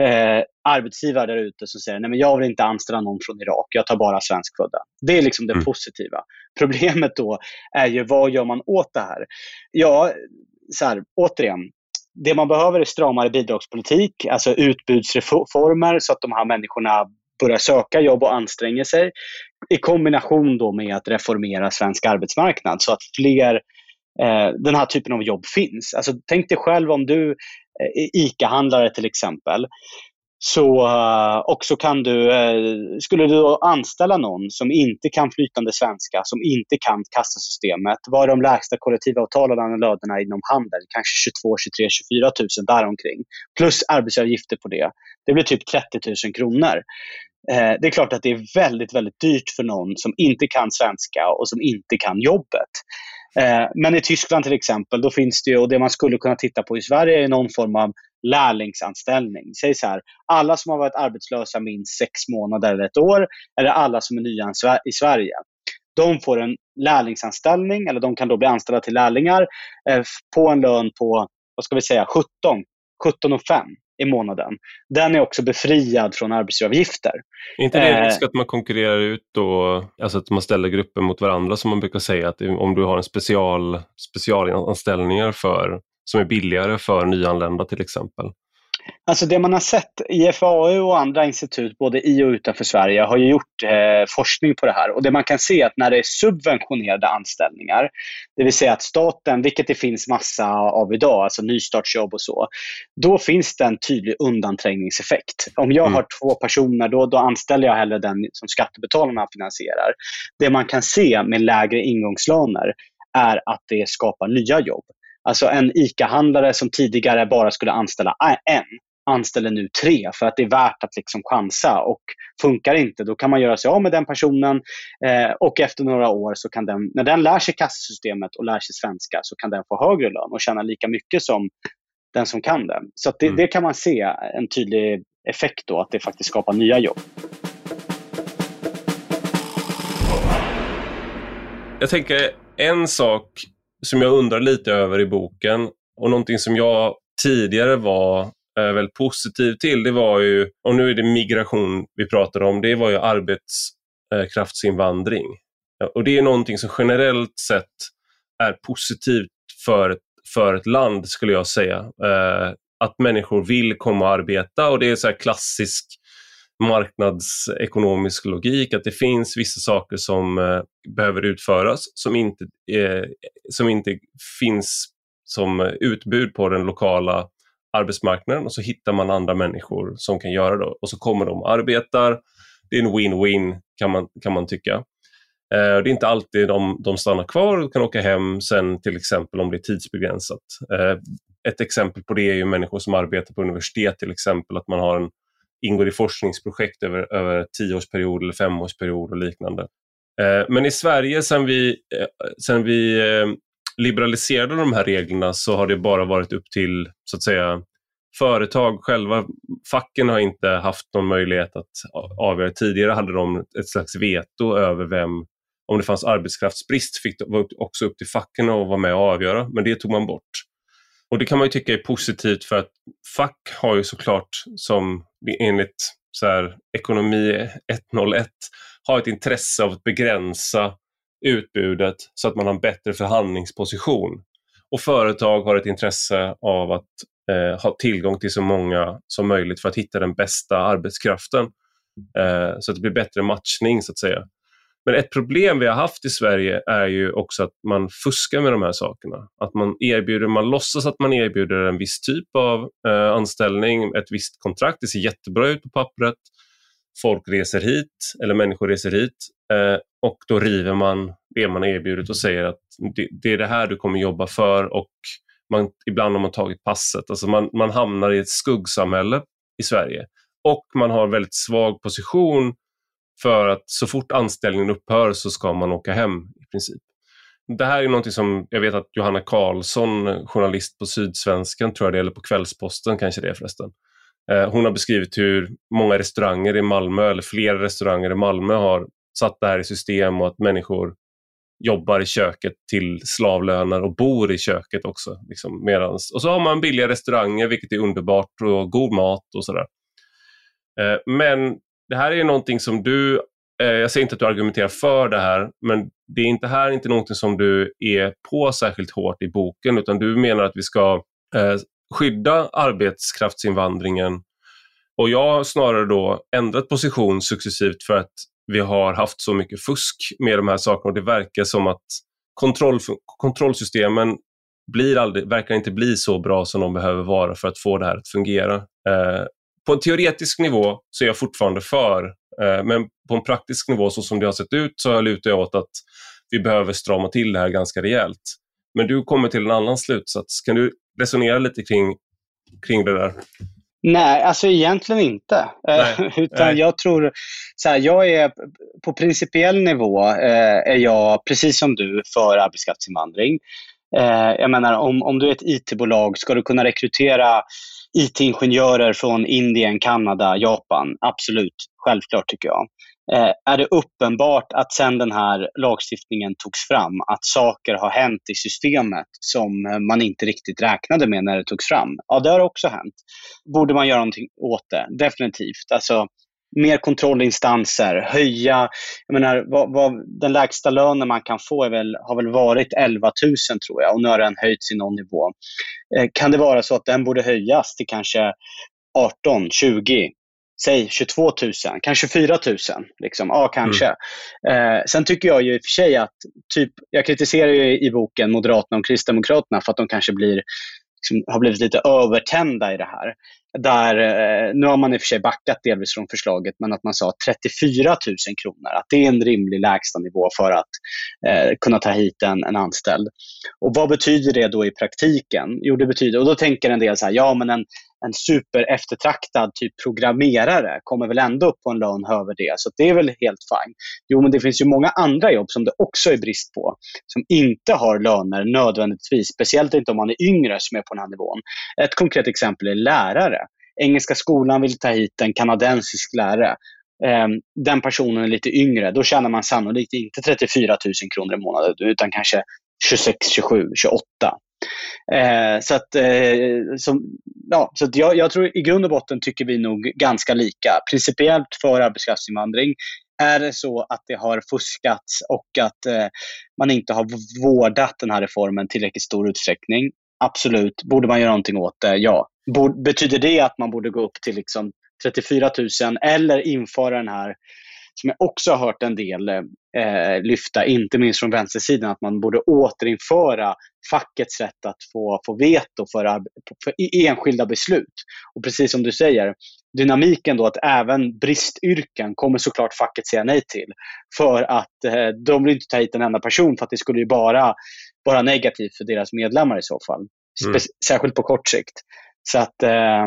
eh, arbetsgivare där ute som säger nej jag vill inte anställa någon från Irak, jag tar bara svenskfödda. Det är liksom det mm. positiva. Problemet då är ju vad gör man åt det här? Ja, så här, återigen, det man behöver är stramare bidragspolitik, alltså utbudsreformer så att de här människorna börjar söka jobb och anstränger sig. I kombination då med att reformera svensk arbetsmarknad så att fler eh, den här typen av jobb finns. Alltså, tänk dig själv om du eh, är ICA-handlare till exempel så, uh, och så kan du, uh, skulle du anställa någon som inte kan flytande svenska, som inte kan kassasystemet. Vad är de lägsta kollektivavtalade lönerna inom handel? Kanske 22, 23, 24 000 däromkring. Plus arbetsgivaravgifter på det. Det blir typ 30 000 kronor. Eh, det är klart att det är väldigt, väldigt dyrt för någon som inte kan svenska och som inte kan jobbet. Eh, men i Tyskland till exempel, då finns det ju, och det man skulle kunna titta på i Sverige är någon form av lärlingsanställning. Säg så här, alla som har varit arbetslösa minst sex månader eller ett år, eller alla som är nya i Sverige. De får en lärlingsanställning, eller de kan då bli anställda till lärlingar eh, på en lön på, vad ska vi säga, 17, 17 5 i månaden. Den är också befriad från arbetsgivaravgifter. Är inte det risk eh, att man konkurrerar ut då, alltså att man ställer grupper mot varandra som man brukar säga, att om du har en special, specialanställningar för som är billigare för nyanlända till exempel? Alltså det man har sett, IFAU och andra institut både i och utanför Sverige har ju gjort eh, forskning på det här. Och det man kan se är att när det är subventionerade anställningar, det vill säga att staten, vilket det finns massa av idag, alltså nystartsjobb och så, då finns det en tydlig undanträngningseffekt. Om jag mm. har två personer, då, då anställer jag hellre den som skattebetalarna finansierar. Det man kan se med lägre ingångslöner är att det skapar nya jobb. Alltså en ICA-handlare som tidigare bara skulle anställa en anställer nu tre för att det är värt att liksom chansa. Och funkar inte, då kan man göra sig av med den personen eh, och efter några år, så kan den, när den lär sig kassasystemet och lär sig svenska, så kan den få högre lön och tjäna lika mycket som den som kan det. Så det, mm. det kan man se en tydlig effekt då, att det faktiskt skapar nya jobb. Jag tänker en sak som jag undrar lite över i boken och någonting som jag tidigare var eh, väldigt positiv till, det var ju, och nu är det migration vi pratar om, det var ju arbetskraftsinvandring. Eh, och det är någonting som generellt sett är positivt för ett, för ett land, skulle jag säga. Eh, att människor vill komma och arbeta och det är så klassisk marknadsekonomisk logik, att det finns vissa saker som eh, behöver utföras som inte, eh, som inte finns som utbud på den lokala arbetsmarknaden och så hittar man andra människor som kan göra det och så kommer de och arbetar. Det är en win-win kan man, kan man tycka. Eh, det är inte alltid de, de stannar kvar och kan åka hem sen till exempel om det är tidsbegränsat. Eh, ett exempel på det är ju människor som arbetar på universitet till exempel, att man har en ingår i forskningsprojekt över, över tioårsperiod eller femårsperiod och liknande. Eh, men i Sverige sen vi, eh, sen vi eh, liberaliserade de här reglerna så har det bara varit upp till så att säga företag själva. Facken har inte haft någon möjlighet att avgöra. Tidigare hade de ett slags veto över vem, om det fanns arbetskraftsbrist fick det var också upp till facken att vara med och avgöra, men det tog man bort. Och det kan man ju tycka är positivt för att fack har ju såklart som enligt så här, ekonomi 101 har ett intresse av att begränsa utbudet så att man har en bättre förhandlingsposition. Och företag har ett intresse av att eh, ha tillgång till så många som möjligt för att hitta den bästa arbetskraften. Eh, så att det blir bättre matchning så att säga. Men ett problem vi har haft i Sverige är ju också att man fuskar med de här sakerna. Att man erbjuder, man låtsas att man erbjuder en viss typ av eh, anställning, ett visst kontrakt. Det ser jättebra ut på pappret. Folk reser hit, eller människor reser hit eh, och då river man det man har erbjudit och säger att det, det, är det här du kommer jobba för och man, ibland har man tagit passet. Alltså man, man hamnar i ett skuggsamhälle i Sverige. Och man har en väldigt svag position för att så fort anställningen upphör så ska man åka hem i princip. Det här är någonting som jag vet att Johanna Karlsson, journalist på Sydsvenskan, tror jag det, eller på Kvällsposten kanske det är förresten. Eh, hon har beskrivit hur många restauranger i Malmö, eller flera restauranger i Malmö har satt det här i system och att människor jobbar i köket till slavlöner och bor i köket också. Liksom, medans, och så har man billiga restauranger vilket är underbart och god mat och sådär. Eh, men det här är någonting som du, eh, jag säger inte att du argumenterar för det här, men det är inte här inte någonting som du är på särskilt hårt i boken utan du menar att vi ska eh, skydda arbetskraftsinvandringen och jag har snarare då ändrat position successivt för att vi har haft så mycket fusk med de här sakerna och det verkar som att kontroll, kontrollsystemen blir aldrig, verkar inte bli så bra som de behöver vara för att få det här att fungera. Eh, på en teoretisk nivå så är jag fortfarande för, eh, men på en praktisk nivå så som det har sett ut så lutar jag åt att vi behöver strama till det här ganska rejält. Men du kommer till en annan slutsats. Kan du resonera lite kring, kring det där? Nej, alltså egentligen inte. Eh, Nej. Utan Nej. jag tror, så här, jag är på principiell nivå eh, är jag precis som du för arbetskraftsinvandring. Eh, jag menar om, om du är ett IT-bolag, ska du kunna rekrytera IT-ingenjörer från Indien, Kanada, Japan? Absolut, självklart tycker jag. Eh, är det uppenbart att sedan den här lagstiftningen togs fram, att saker har hänt i systemet som eh, man inte riktigt räknade med när det togs fram? Ja, det har också hänt. Borde man göra någonting åt det? Definitivt. Alltså, mer kontrollinstanser, höja, jag menar, vad, vad, den lägsta lönen man kan få väl, har väl varit 11 000 tror jag och nu har den höjts i någon nivå. Eh, kan det vara så att den borde höjas till kanske 18, 20, säg 22 000, kanske 4 000. Liksom. Ja, kanske. Mm. Eh, sen tycker jag ju i och för sig att, typ, jag kritiserar ju i boken Moderaterna och Kristdemokraterna för att de kanske blir, liksom, har blivit lite övertända i det här. Där, eh, nu har man i och för sig backat delvis från förslaget, men att man sa 34 000 kronor, att det är en rimlig lägstanivå för att eh, kunna ta hit en, en anställd. Och vad betyder det då i praktiken? Jo, det betyder, och då tänker en del så här, ja men en, en super eftertraktad typ programmerare kommer väl ändå upp på en lön över det, så det är väl helt fine. Jo, men det finns ju många andra jobb som det också är brist på, som inte har löner nödvändigtvis, speciellt inte om man är yngre som är på den här nivån. Ett konkret exempel är lärare. Engelska skolan vill ta hit en kanadensisk lärare. Ehm, den personen är lite yngre, då tjänar man sannolikt inte 34 000 kronor i månaden utan kanske 26, 27, 28. Eh, så att, eh, som, ja, så att jag, jag, tror i grund och botten tycker vi nog ganska lika. Principiellt för arbetskraftsinvandring. Är det så att det har fuskats och att eh, man inte har vårdat den här reformen tillräckligt stor utsträckning? Absolut. Borde man göra någonting åt det? Ja. Borde, betyder det att man borde gå upp till liksom 34 000 eller införa den här som jag också har hört en del eh, lyfta, inte minst från vänstersidan, att man borde återinföra fackets rätt att få, få veto för, för enskilda beslut. Och precis som du säger, dynamiken då att även bristyrken kommer såklart facket säga nej till. För att eh, de vill inte ta hit en enda person för att det skulle ju bara vara negativt för deras medlemmar i så fall. Mm. Särskilt på kort sikt. Så att, eh, ja,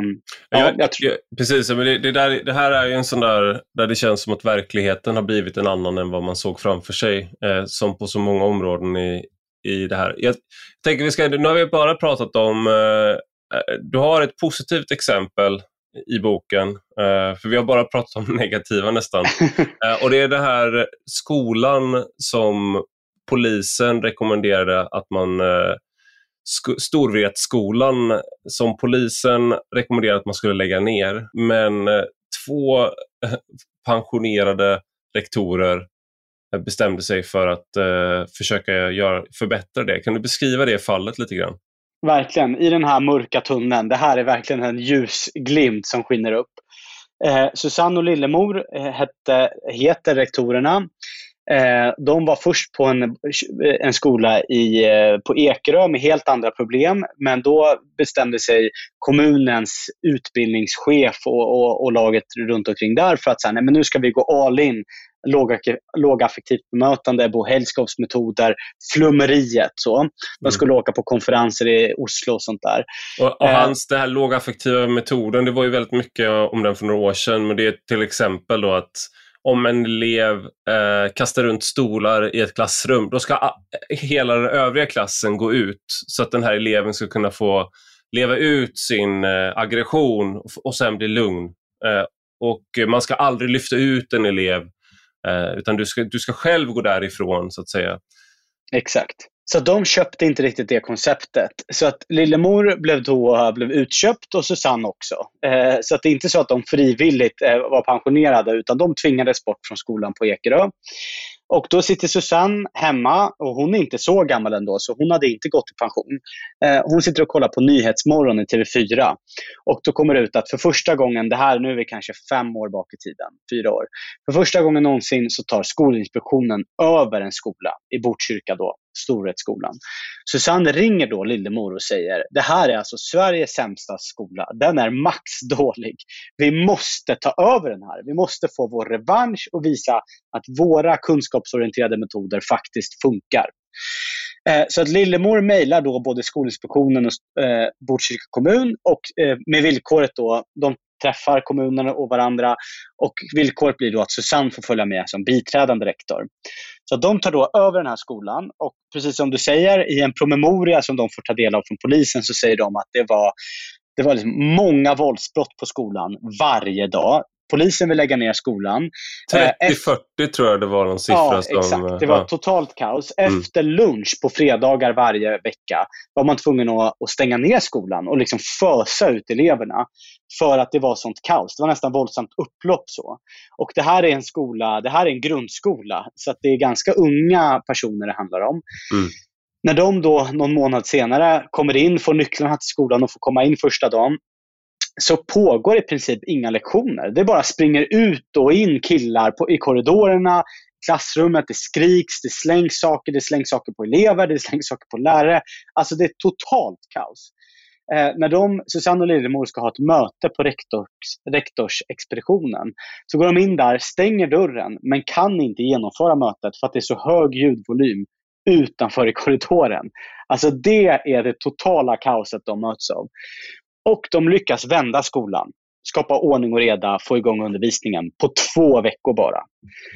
jag, jag tror... Precis, men det, det, där, det här är ju en sån där, där det känns som att verkligheten har blivit en annan än vad man såg framför sig, eh, som på så många områden i, i det här. Jag tänker vi ska, nu har vi bara pratat om, eh, eh, du har ett positivt exempel i boken, eh, för vi har bara pratat om negativa nästan. Eh, och det är det här skolan som polisen rekommenderade att man Storvretskolan som polisen rekommenderade att man skulle lägga ner. Men eh, två eh, pensionerade rektorer eh, bestämde sig för att eh, försöka göra, förbättra det. Kan du beskriva det fallet lite grann? Verkligen, i den här mörka tunneln. Det här är verkligen en ljusglimt som skiner upp. Eh, Susanne och Lillemor hette, heter rektorerna. Eh, de var först på en, en skola i, eh, på Ekerö med helt andra problem, men då bestämde sig kommunens utbildningschef och, och, och laget runt omkring där för att säga, nej, men nu ska vi gå all in lågaffektivt bemötande, Bo Hellskovs metoder, flummeriet. Så. De skulle mm. åka på konferenser i Oslo och sånt där. Och, och eh, hans, det här lågaffektiva metoden, det var ju väldigt mycket om den för några år sedan, men det är till exempel då att om en elev eh, kastar runt stolar i ett klassrum, då ska hela den övriga klassen gå ut så att den här eleven ska kunna få leva ut sin eh, aggression och, och sen bli lugn. Eh, och Man ska aldrig lyfta ut en elev Eh, utan du ska, du ska själv gå därifrån så att säga. Exakt. Så de köpte inte riktigt det konceptet. Så att Lillemor blev då blev utköpt och Susanne också. Eh, så att det är inte så att de frivilligt eh, var pensionerade utan de tvingades bort från skolan på Ekerö. Och då sitter Susanne hemma och hon är inte så gammal ändå så hon hade inte gått i pension. Eh, hon sitter och kollar på Nyhetsmorgon i TV4. Och då kommer det ut att för första gången, det här nu är vi kanske fem år bak i tiden, fyra år. För första gången någonsin så tar Skolinspektionen över en skola i Botkyrka då, Storhetsskolan. Susanne ringer då Lillemor och säger det här är alltså Sveriges sämsta skola. Den är max dålig. Vi måste ta över den här. Vi måste få vår revansch och visa att våra kunskapsorienterade metoder faktiskt funkar. Eh, så att Lillemor mejlar då både Skolinspektionen och eh, Botkyrka kommun och eh, med villkoret då, de träffar kommunerna och varandra och villkoret blir då att Susanne får följa med som biträdande rektor. Så de tar då över den här skolan och precis som du säger, i en promemoria som de får ta del av från polisen så säger de att det var det var liksom många våldsbrott på skolan varje dag. Polisen vill lägga ner skolan. 30-40 eh, tror jag det var någon siffra. Ja, som, exakt. Det var ja. totalt kaos. Mm. Efter lunch på fredagar varje vecka var man tvungen att, att stänga ner skolan och liksom fösa ut eleverna för att det var sånt kaos. Det var nästan våldsamt upplopp. så. Och Det här är en skola, det här är en grundskola, så att det är ganska unga personer det handlar om. Mm. När de då någon månad senare kommer in, får nycklarna till skolan och får komma in första dagen, så pågår i princip inga lektioner. Det bara springer ut och in killar på, i korridorerna, klassrummet, det skriks, det slängs saker, det slängs saker på elever, det slängs saker på lärare. Alltså det är totalt kaos. Eh, när de, Susanne och Lillemor ska ha ett möte på rektors, rektorsexpeditionen så går de in där, stänger dörren men kan inte genomföra mötet för att det är så hög ljudvolym utanför i korridoren. Alltså det är det totala kaoset de möts av. Och de lyckas vända skolan skapa ordning och reda, få igång undervisningen på två veckor bara.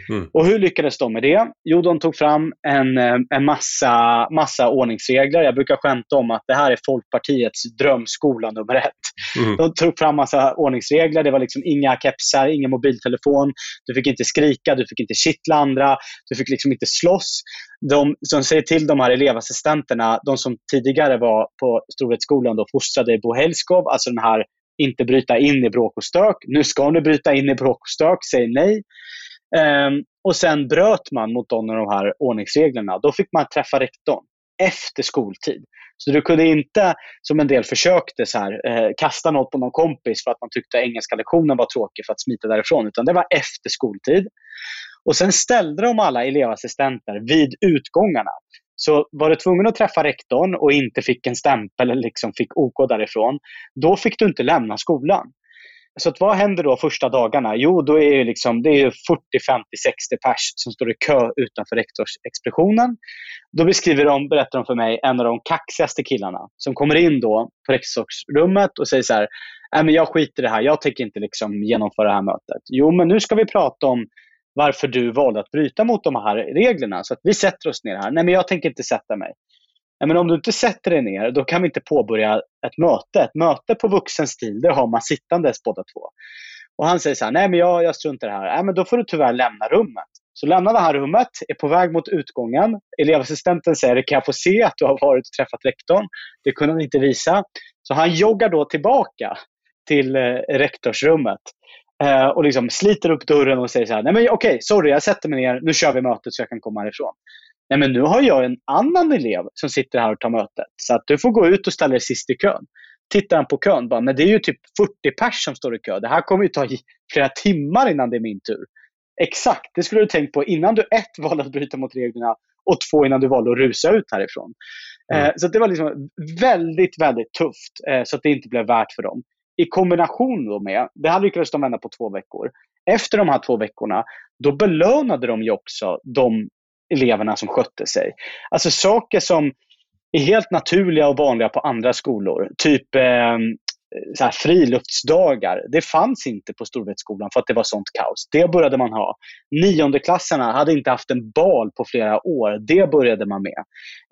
Mm. Och hur lyckades de med det? Jo, de tog fram en, eh, en massa, massa ordningsregler. Jag brukar skämta om att det här är Folkpartiets drömskola nummer ett. Mm. De tog fram massa ordningsregler. Det var liksom inga kepsar, ingen mobiltelefon. Du fick inte skrika, du fick inte kittla andra, du fick liksom inte slåss. De som säger till de här elevassistenterna, de som tidigare var på Storhetsskolan, då fostrade Bo Hellskov, alltså den här inte bryta in i bråk och stök. Nu ska ni bryta in i bråk och stök, säg nej. Um, och sen bröt man mot de här ordningsreglerna. Då fick man träffa rektorn efter skoltid. Så du kunde inte, som en del försökte, så här, eh, kasta något på någon kompis för att man tyckte engelska lektionen var tråkig för att smita därifrån. Utan det var efter skoltid. Och sen ställde de alla elevassistenter vid utgångarna. Så var du tvungen att träffa rektorn och inte fick en stämpel eller liksom fick OK därifrån, då fick du inte lämna skolan. Så att vad händer då första dagarna? Jo, då är det, liksom, det är 40, 50, 60 pers som står i kö utanför rektorsexpeditionen. Då beskriver de, berättar de för mig, en av de kaxigaste killarna som kommer in då på rektorsrummet och säger så här, Nej, men jag skiter i det här, jag tänker inte liksom genomföra det här mötet. Jo, men nu ska vi prata om varför du valde att bryta mot de här reglerna. Så att vi sätter oss ner här. Nej, men jag tänker inte sätta mig. Nej, men om du inte sätter dig ner, då kan vi inte påbörja ett möte. Ett möte på vuxen stil, det har man sittandes båda två. Och han säger så här, nej men jag, jag struntar i det här. Nej, men då får du tyvärr lämna rummet. Så lämnar det här rummet, är på väg mot utgången. Elevassistenten säger, kan jag få se att du har varit och träffat rektorn? Det kunde han inte visa. Så han joggar då tillbaka till eh, rektorsrummet Eh, och liksom sliter upp dörren och säger så här, nej men okej, okay, sorry, jag sätter mig ner, nu kör vi mötet så jag kan komma härifrån. Nej men nu har jag en annan elev som sitter här och tar mötet, så att du får gå ut och ställa dig sist i kön. Tittar han på kön, bara, men det är ju typ 40 pers som står i kö. Det här kommer ju ta flera timmar innan det är min tur. Exakt, det skulle du tänkt på innan du ett valde att bryta mot reglerna och två innan du valde att rusa ut härifrån. Mm. Eh, så det var liksom väldigt, väldigt tufft eh, så att det inte blev värt för dem. I kombination då med, det här lyckades de vända på två veckor. Efter de här två veckorna, då belönade de ju också de eleverna som skötte sig. Alltså saker som är helt naturliga och vanliga på andra skolor. Typ eh, så här, friluftsdagar. Det fanns inte på Storvretskolan för att det var sånt kaos. Det började man ha. Niondeklassarna hade inte haft en bal på flera år. Det började man med.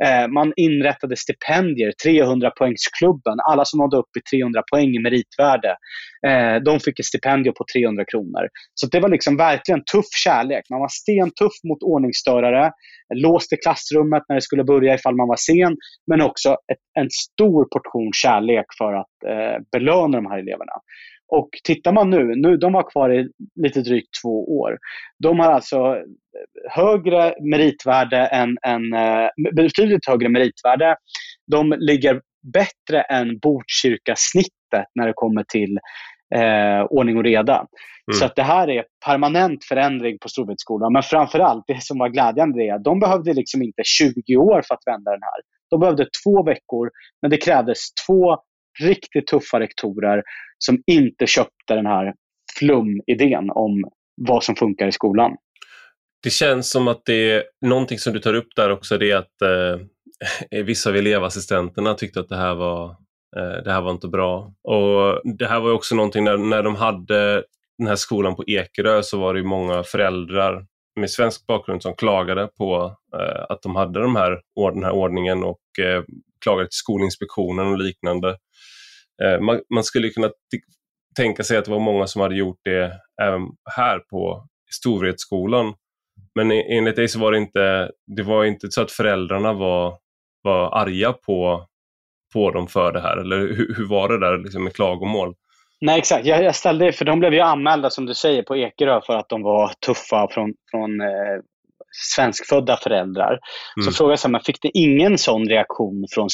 Eh, man inrättade stipendier, 300-poängsklubben. Alla som nådde upp i 300 poäng i meritvärde, eh, de fick ett stipendium på 300 kronor. Så det var liksom verkligen tuff kärlek. Man var stentuff mot ordningsstörare, låste klassrummet när det skulle börja ifall man var sen, men också ett, en stor portion kärlek för att belöna de här eleverna. Och tittar man nu, nu, de var kvar i lite drygt två år. De har alltså högre meritvärde än, än eh, betydligt högre meritvärde. De ligger bättre än Botkyrka-snittet när det kommer till eh, ordning och reda. Mm. Så att det här är permanent förändring på Storvretskolan. Men framförallt, det som var glädjande är att de behövde liksom inte 20 år för att vända den här. De behövde två veckor, men det krävdes två riktigt tuffa rektorer som inte köpte den här flum-idén om vad som funkar i skolan. Det känns som att det är någonting som du tar upp där också, det är att eh, vissa av elevassistenterna tyckte att det här var, eh, det här var inte bra. Och Det här var också någonting när, när de hade den här skolan på Ekerö så var det många föräldrar med svensk bakgrund som klagade på eh, att de hade de här, den här ordningen och eh, klagade till Skolinspektionen och liknande. Eh, man, man, skulle kunna tänka sig att det var många som hade gjort det även här på Storvretskolan. Men e-, enligt dig så var det inte, det var inte så att föräldrarna var, var arga på, på dem för det här, eller hur, hur var det där liksom med klagomål? Nej, exakt. Jag, jag ställde, för de blev ju anmälda, som du säger, på Ekerö för att de var tuffa från, från eh, svenskfödda föräldrar. Mm. Så frågade jag, men fick det ingen sån reaktion från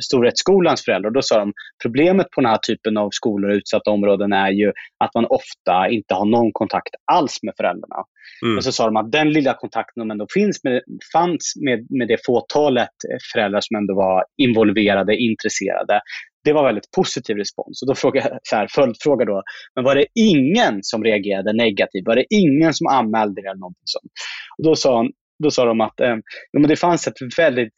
Storvretsskolans föräldrar? Då sa de, problemet på den här typen av skolor och utsatta områden är ju att man ofta inte har någon kontakt alls med föräldrarna. Mm. Och så sa de att den lilla kontakten som ändå finns med, fanns med, med det fåtalet föräldrar som ändå var involverade, intresserade, det var väldigt positiv respons. Och då frågade jag så här, följdfråga då, men var det ingen som reagerade negativt? Var det ingen som anmälde det eller någonting sånt? Och då, sa, då sa de att eh, men det fanns ett väldigt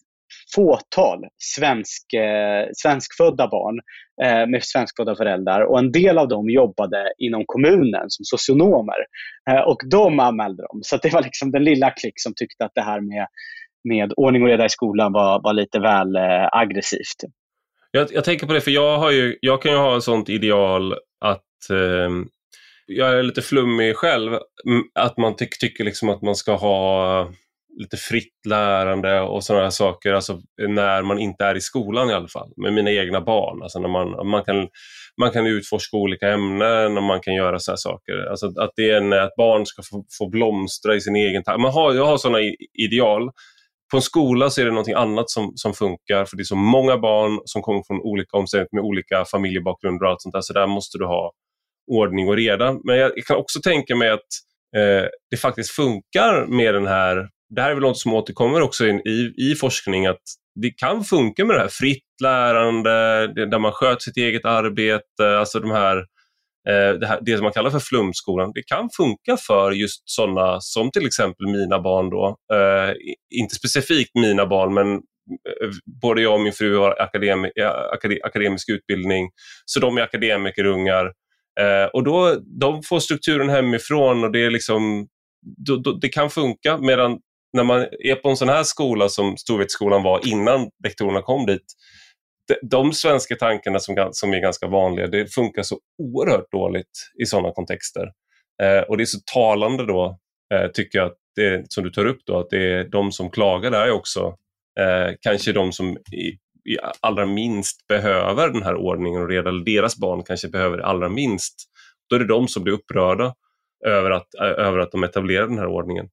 fåtal svensk, eh, svenskfödda barn eh, med svenskfödda föräldrar och en del av dem jobbade inom kommunen som socionomer. Eh, och de anmälde dem. Så det var liksom den lilla klick som tyckte att det här med, med ordning och reda i skolan var, var lite väl eh, aggressivt. Jag, jag, tänker på det, för jag, har ju, jag kan ju ha ett sånt ideal att eh, jag är lite flummig själv. Att man ty tycker liksom att man ska ha lite fritt lärande och sådana saker, alltså när man inte är i skolan i alla fall, med mina egna barn. Alltså när man, man, kan, man kan utforska olika ämnen och man kan göra så saker. Alltså att, det är en, att barn ska få, få blomstra i sin egen takt. jag har sådana ideal på en skola så är det någonting annat som, som funkar för det är så många barn som kommer från olika omständigheter med olika familjebakgrunder och allt sånt där. Så där måste du ha ordning och reda. Men jag, kan också tänka mig att eh, det faktiskt funkar med den här, det här är väl något som återkommer också i, i, i forskning, att det kan funka med det här fritt lärande, det, där man sköter sitt eget arbete, alltså de här Eh, Eh, det, här, det som man kallar för flumskolan, det kan funka för just sådana som till exempel mina barn. Då. Eh, inte specifikt mina barn, men eh, både jag och min fru har akademi, akademisk utbildning, så de är akademikerungar. Eh, och då, de får strukturen hemifrån och det, är liksom, då, då, det kan funka. Medan när man är på en sån här skola som Storvetsskolan var innan rektorerna kom dit, de svenska tankarna som, som är ganska vanliga, det funkar så oerhört dåligt i sådana kontexter. Eh, och det är så talande då, eh, tycker jag, att det, som du tar upp då, att det är de som klagar där är också eh, kanske de som i, i allra minst behöver den här ordningen och redan deras barn kanske behöver det allra minst. Då är det de som blir upprörda över att, eh, över att de etablerar den här ordningen.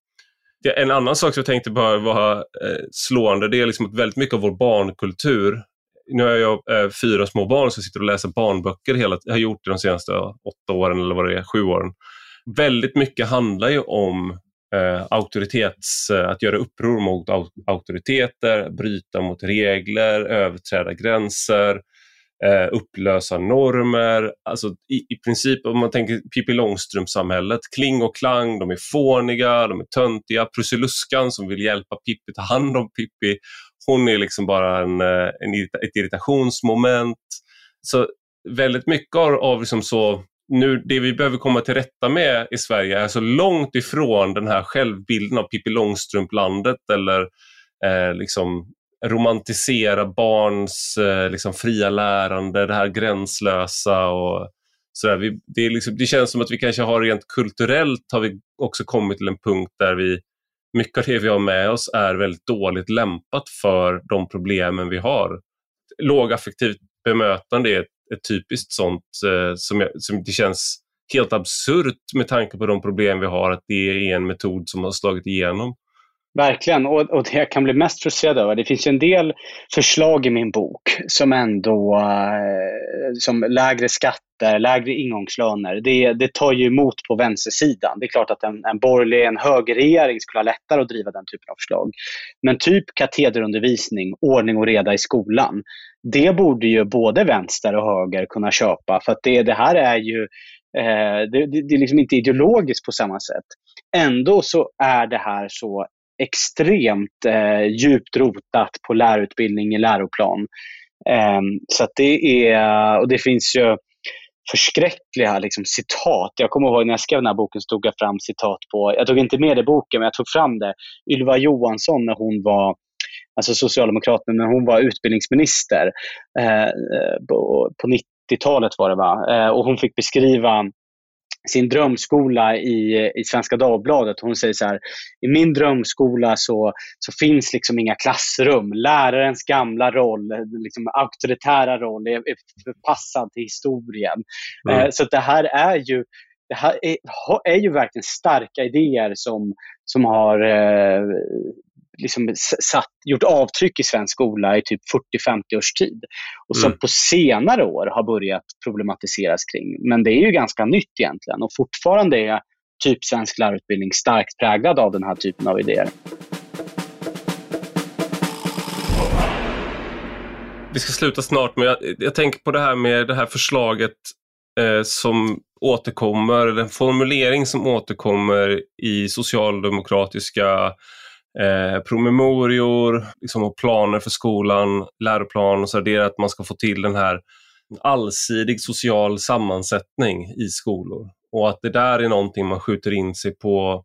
En annan sak som jag tänkte bara var eh, slående, det är liksom att väldigt mycket av vår barnkultur nu har jag eh, fyra små barn som sitter och läser barnböcker hela Jag har gjort det de senaste åtta åren eller vad det är, sju åren. väldigt mycket handlar ju om eh, auktoritets, eh, att göra uppror mot auktoriteter, bryta mot regler, överträda gränser, eh, upplösa normer. Alltså i, i princip om man tänker Pippi Långstrump-samhället, kling och klang, de är fåniga, de är töntiga. Prussiluskan som vill hjälpa Pippi ta hand om Pippi, hon är liksom bara en, eh, en, ett irritationsmoment. Så väldigt mycket av, av liksom så nu, det vi behöver komma till rätta med i Sverige är så långt ifrån den här självbilden av Pippi Långstrump-landet eller eh, liksom romantisera barns eh, liksom fria lärande, det här gränslösa och sådär. Vi, det, är liksom, det känns som att vi kanske har rent kulturellt har vi också kommit till en punkt där vi mycket av det vi har med oss är väldigt dåligt lämpat för de problemen vi har. Lågaffektivt bemötande är ett, ett typiskt sånt eh, som, jag, som det känns helt absurt med tanke på de problem vi har, att det är en metod som har slagit igenom. Verkligen, och, och det jag kan bli mest frustrerad över, det finns ju en del förslag i min bok som ändå, eh, som lägre skatter, lägre ingångslöner, det, det tar ju emot på vänstersidan. Det är klart att en, en borgerlig, en högerregering skulle ha lättare att driva den typen av förslag. Men typ katederundervisning, ordning och reda i skolan, det borde ju både vänster och höger kunna köpa för att det, det här är ju eh, det, det, det, är liksom inte ideologiskt på samma sätt. Ändå så är det här så extremt eh, djupt rotat på lärarutbildning i läroplan. Eh, så det är, och det finns ju förskräckliga liksom, citat. Jag kommer ihåg när jag skrev den här boken så tog jag fram citat på, jag tog inte med det i boken, men jag tog fram det. Ylva Johansson när hon var alltså Socialdemokraterna, när hon var utbildningsminister eh, eh på, på 90-talet var det va? Eh, och hon fick beskriva sin drömskola i, i Svenska Dagbladet. Hon säger så här, i min drömskola så, så finns liksom inga klassrum. Lärarens gamla roll, liksom auktoritära roll, är, är förpassad till historien. Mm. Eh, så det här är ju det här är, är ju verkligen starka idéer som, som har eh, liksom satt, gjort avtryck i svensk skola i typ 40-50 års tid. Och som mm. på senare år har börjat problematiseras kring. Men det är ju ganska nytt egentligen och fortfarande är typ svensk lärarutbildning starkt präglad av den här typen av idéer. Vi ska sluta snart, men jag, jag tänker på det här med det här förslaget eh, som återkommer, eller en formulering som återkommer i socialdemokratiska eh, promemorior liksom, och planer för skolan, läroplan och så, det är att man ska få till den här allsidig social sammansättning i skolor. Och att det där är någonting man skjuter in sig på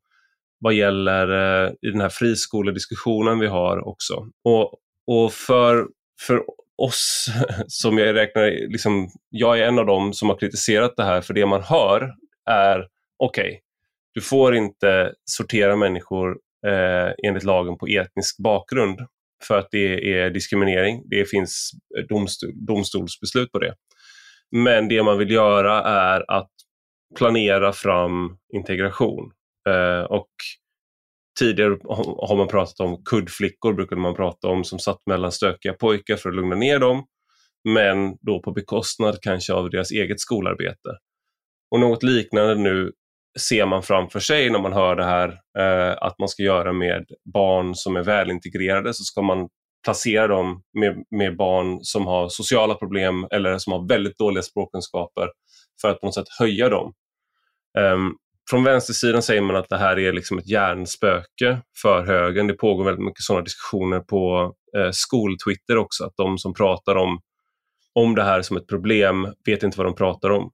vad gäller eh, i den här friskolediskussionen vi har också. Och, och för, för oss som jag räknar, liksom, jag är en av dem som har kritiserat det här, för det man hör är okej, okay, du får inte sortera människor eh, enligt lagen på etnisk bakgrund för att det är diskriminering. Det finns domstol, domstolsbeslut på det. Men det man vill göra är att planera fram integration. Eh, och Tidigare har man pratat om kuddflickor, brukade man prata om, som satt mellan stökiga pojkar för att lugna ner dem, men då på bekostnad kanske av deras eget skolarbete. Och något liknande nu ser man framför sig när man hör det här eh, att man ska göra med barn som är välintegrerade så ska man placera dem med, med barn som har sociala problem eller som har väldigt dåliga språkkunskaper för att på något sätt höja dem. Um, från vänstersidan säger man att det här är liksom ett hjärnspöke för högern. Det pågår väldigt mycket sådana diskussioner på eh, skoltwitter också, att de som pratar om, om det här som ett problem vet inte vad de pratar om.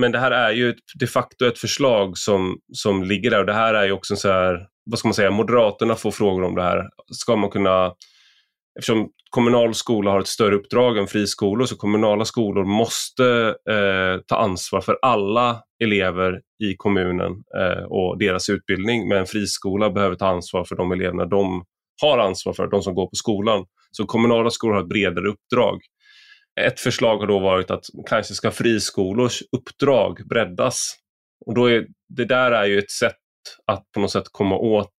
Men det här är ju de facto ett förslag som, som ligger där och det här är ju också så här, vad ska man säga, Moderaterna får frågor om det här. Ska man kunna, eftersom kommunal skola har ett större uppdrag än friskolor så kommunala skolor måste eh, ta ansvar för alla elever i kommunen eh, och deras utbildning. Men en friskola behöver ta ansvar för de eleverna de har ansvar för, de som går på skolan. Så kommunala skolor har ett bredare uppdrag. Ett förslag har då varit att kanske ska friskolors uppdrag breddas. Och då är, det där är ju ett sätt att på något sätt komma åt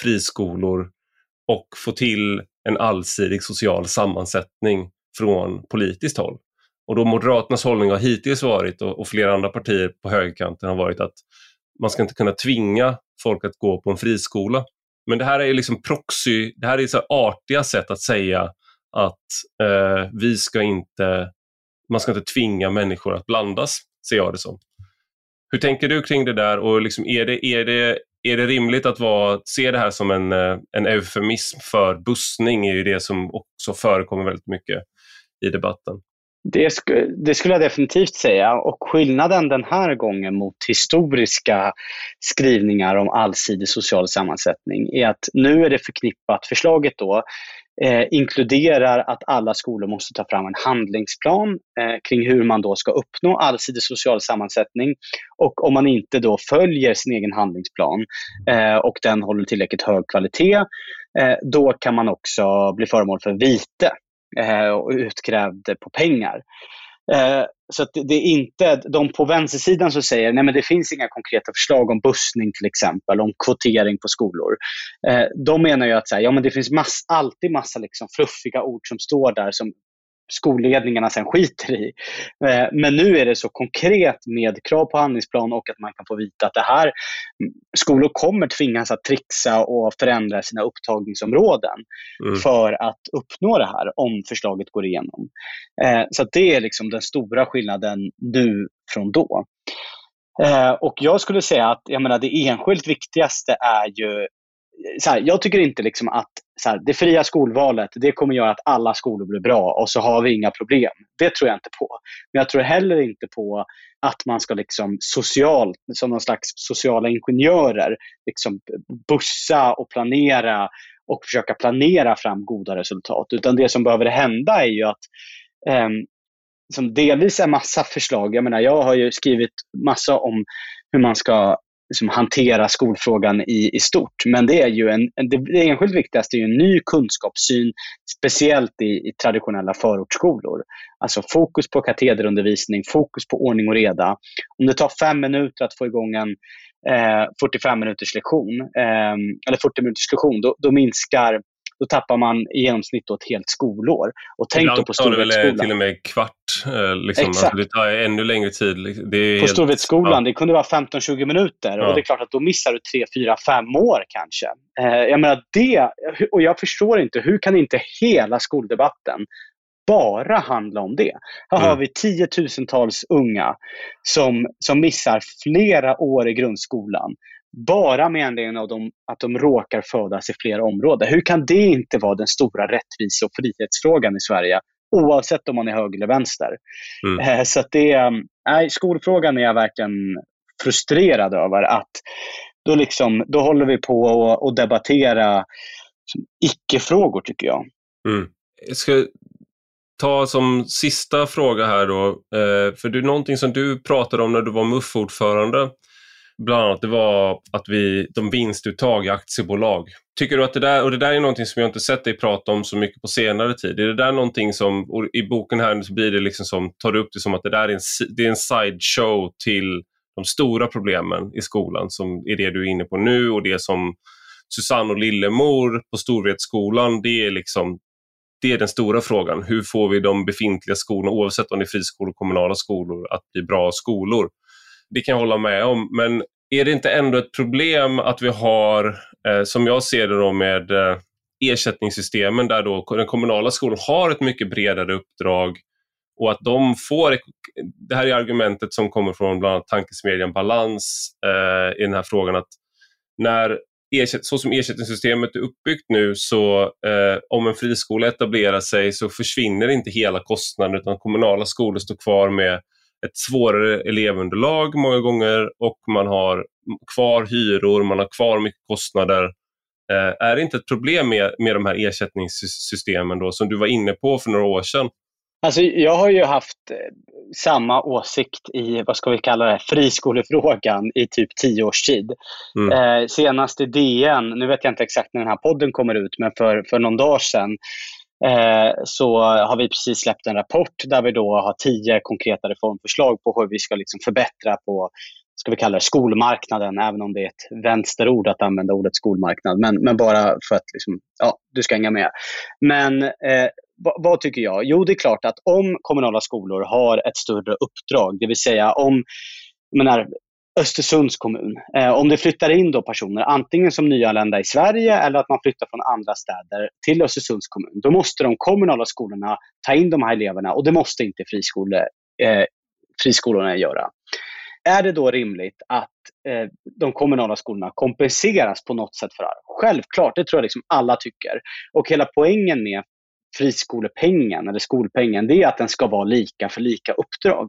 friskolor och få till en allsidig social sammansättning från politiskt håll. Och då Moderaternas hållning har hittills varit, och, och flera andra partier på högerkanten har varit att man ska inte kunna tvinga folk att gå på en friskola. Men det här är liksom proxy, det här är så artiga sätt att säga att eh, vi ska inte, man ska inte tvinga människor att blandas, ser jag det som. Hur tänker du kring det där och liksom är, det, är, det, är det rimligt att vara, se det här som en, eh, en eufemism för bussning är ju det som också förekommer väldigt mycket i debatten. Det, sk det, skulle jag definitivt säga. Och skillnaden den här gången mot historiska skrivningar om allsidig social sammansättning är att nu är det förknippat, förslaget då, eh, inkluderar att alla skolor måste ta fram en handlingsplan eh, kring hur man då ska uppnå allsidig social sammansättning. Och om man inte då följer sin egen handlingsplan eh, och den håller tillräckligt hög kvalitet, eh, då kan man också bli föremål för vite eh, och utkrävd på pengar. Eh, så det är inte de på vänstersidan som säger nej det finns inga konkreta förslag om bussning till exempel, om kvotering på skolor. Eh, de menar ju att så här, ja, men det finns mass, alltid massa liksom fluffiga ord som står där som skolledningarna sen skiter i. Eh, men nu är det så konkret med krav på handlingsplan och att man kan få vita att det här, mm, skolor kommer tvingas att trixa och förändra sina upptagningsområden mm. för att uppnå det här om förslaget går igenom. Eh, så det är liksom den stora skillnaden nu från då. Eh, och jag skulle säga att jag menar, det enskilt viktigaste är ju så här, jag tycker inte liksom att så här, det fria skolvalet det kommer göra att alla skolor blir bra och så har vi inga problem. Det tror jag inte på. Men jag tror heller inte på att man ska liksom socialt, som någon slags sociala ingenjörer, liksom bussa och planera och försöka planera fram goda resultat. Utan det som behöver hända är ju att um, som delvis är massa förslag. Jag menar, jag har ju skrivit massa om hur man ska liksom hantera skolfrågan i, i stort. Men det är ju en, det, enskilt viktigaste är ju en ny kunskapssyn, speciellt i, i traditionella förortsskolor. Alltså fokus på katederundervisning, fokus på ordning och reda. Om det tar fem minuter att få igång en eh, 45 minuters lektion, eh, eller 40 minuters lektion, då, då minskar då tappar man i genomsnitt då ett helt skolår. Och tänk Ibland då på tar det väl eh, till och med kvart. Eh, liksom. Alltså, Exakt. Alltså, det tar ännu längre tid. På helt... Storvedsskolan, ja. det kunde vara 15-20 minuter. Ja. Och det är klart att då missar du 3, 4, 5 år kanske. Eh, jag menar det, och jag förstår inte, hur kan inte hela skoldebatten bara handla om det. Här mm. har vi tiotusentals unga som, som missar flera år i grundskolan bara med anledning av dem, att de råkar födas i flera områden. Hur kan det inte vara den stora rättvise och frihetsfrågan i Sverige? Oavsett om man är höger eller vänster. Mm. Eh, så det, mm, nej, skolfrågan är jag verkligen frustrerad över. att Då, liksom, då håller vi på att debattera icke-frågor, tycker jag. Mm. Jag ska ta som sista fråga här då, eh, för det är någonting som du pratade om när du var MUF-ordförande bland annat det var att vi, de vinstuttag i aktiebolag. Tycker du att det där, och det där är någonting som jag inte sett dig prata om så mycket på senare tid. Är det där någonting som, i boken här så blir det liksom som, tar du upp det som att det där är en, det är en sideshow till de stora problemen i skolan som är det du är inne på nu och det som Susanne och Lillemor på Storvretskolan, det är liksom det är den stora frågan. Hur får vi de befintliga skolorna, oavsett om det är friskolor och kommunala skolor, att bli bra skolor? Det kan jag hålla med om. Men är det inte ändå ett problem att vi har, eh, som jag ser det då med eh, ersättningssystemen där då den kommunala skolan har ett mycket bredare uppdrag och att de får, det här är argumentet som kommer från bland annat tankesmedjan Balans eh, i den här frågan att när så som ersättningssystemet är uppbyggt nu så eh, om en friskola etablerar sig så försvinner inte hela kostnaden utan kommunala skolor står kvar med ett svårare elevunderlag många gånger och man har kvar hyror, man har kvar mycket kostnader. Eh, är det inte ett problem med, med de här ersättningssystemen då, som du var inne på för några år sedan? Alltså, jag har ju haft eh, samma åsikt i, vad ska vi kalla det, friskolefrågan i typ tio års tid. Mm. Eh, senast i DN, nu vet jag inte exakt när den här podden kommer ut, men för, för någon dag sedan Eh, så har vi precis släppt en rapport där vi då har tio konkreta reformförslag på hur vi ska liksom förbättra på ska vi kalla det skolmarknaden, även om det är ett vänsterord att använda ordet skolmarknad. Men, men bara för att liksom, ja, du ska hänga med. Men eh, vad, vad, tycker jag? Jo, det är klart att om kommunala skolor har ett större uppdrag, det vill säga om menar, Östersunds kommun. Eh, om det flyttar in då personer, antingen som nyanlända i Sverige eller att man flyttar från andra städer till Östersunds kommun, då måste de kommunala skolorna ta in de här eleverna och det måste inte friskole, eh, friskolorna göra. Är det då rimligt att eh, de kommunala skolorna kompenseras på något sätt för det här? Självklart, det tror jag liksom alla tycker. Och hela poängen med friskolepengen eller skolpengen, det är att den ska vara lika för lika uppdrag.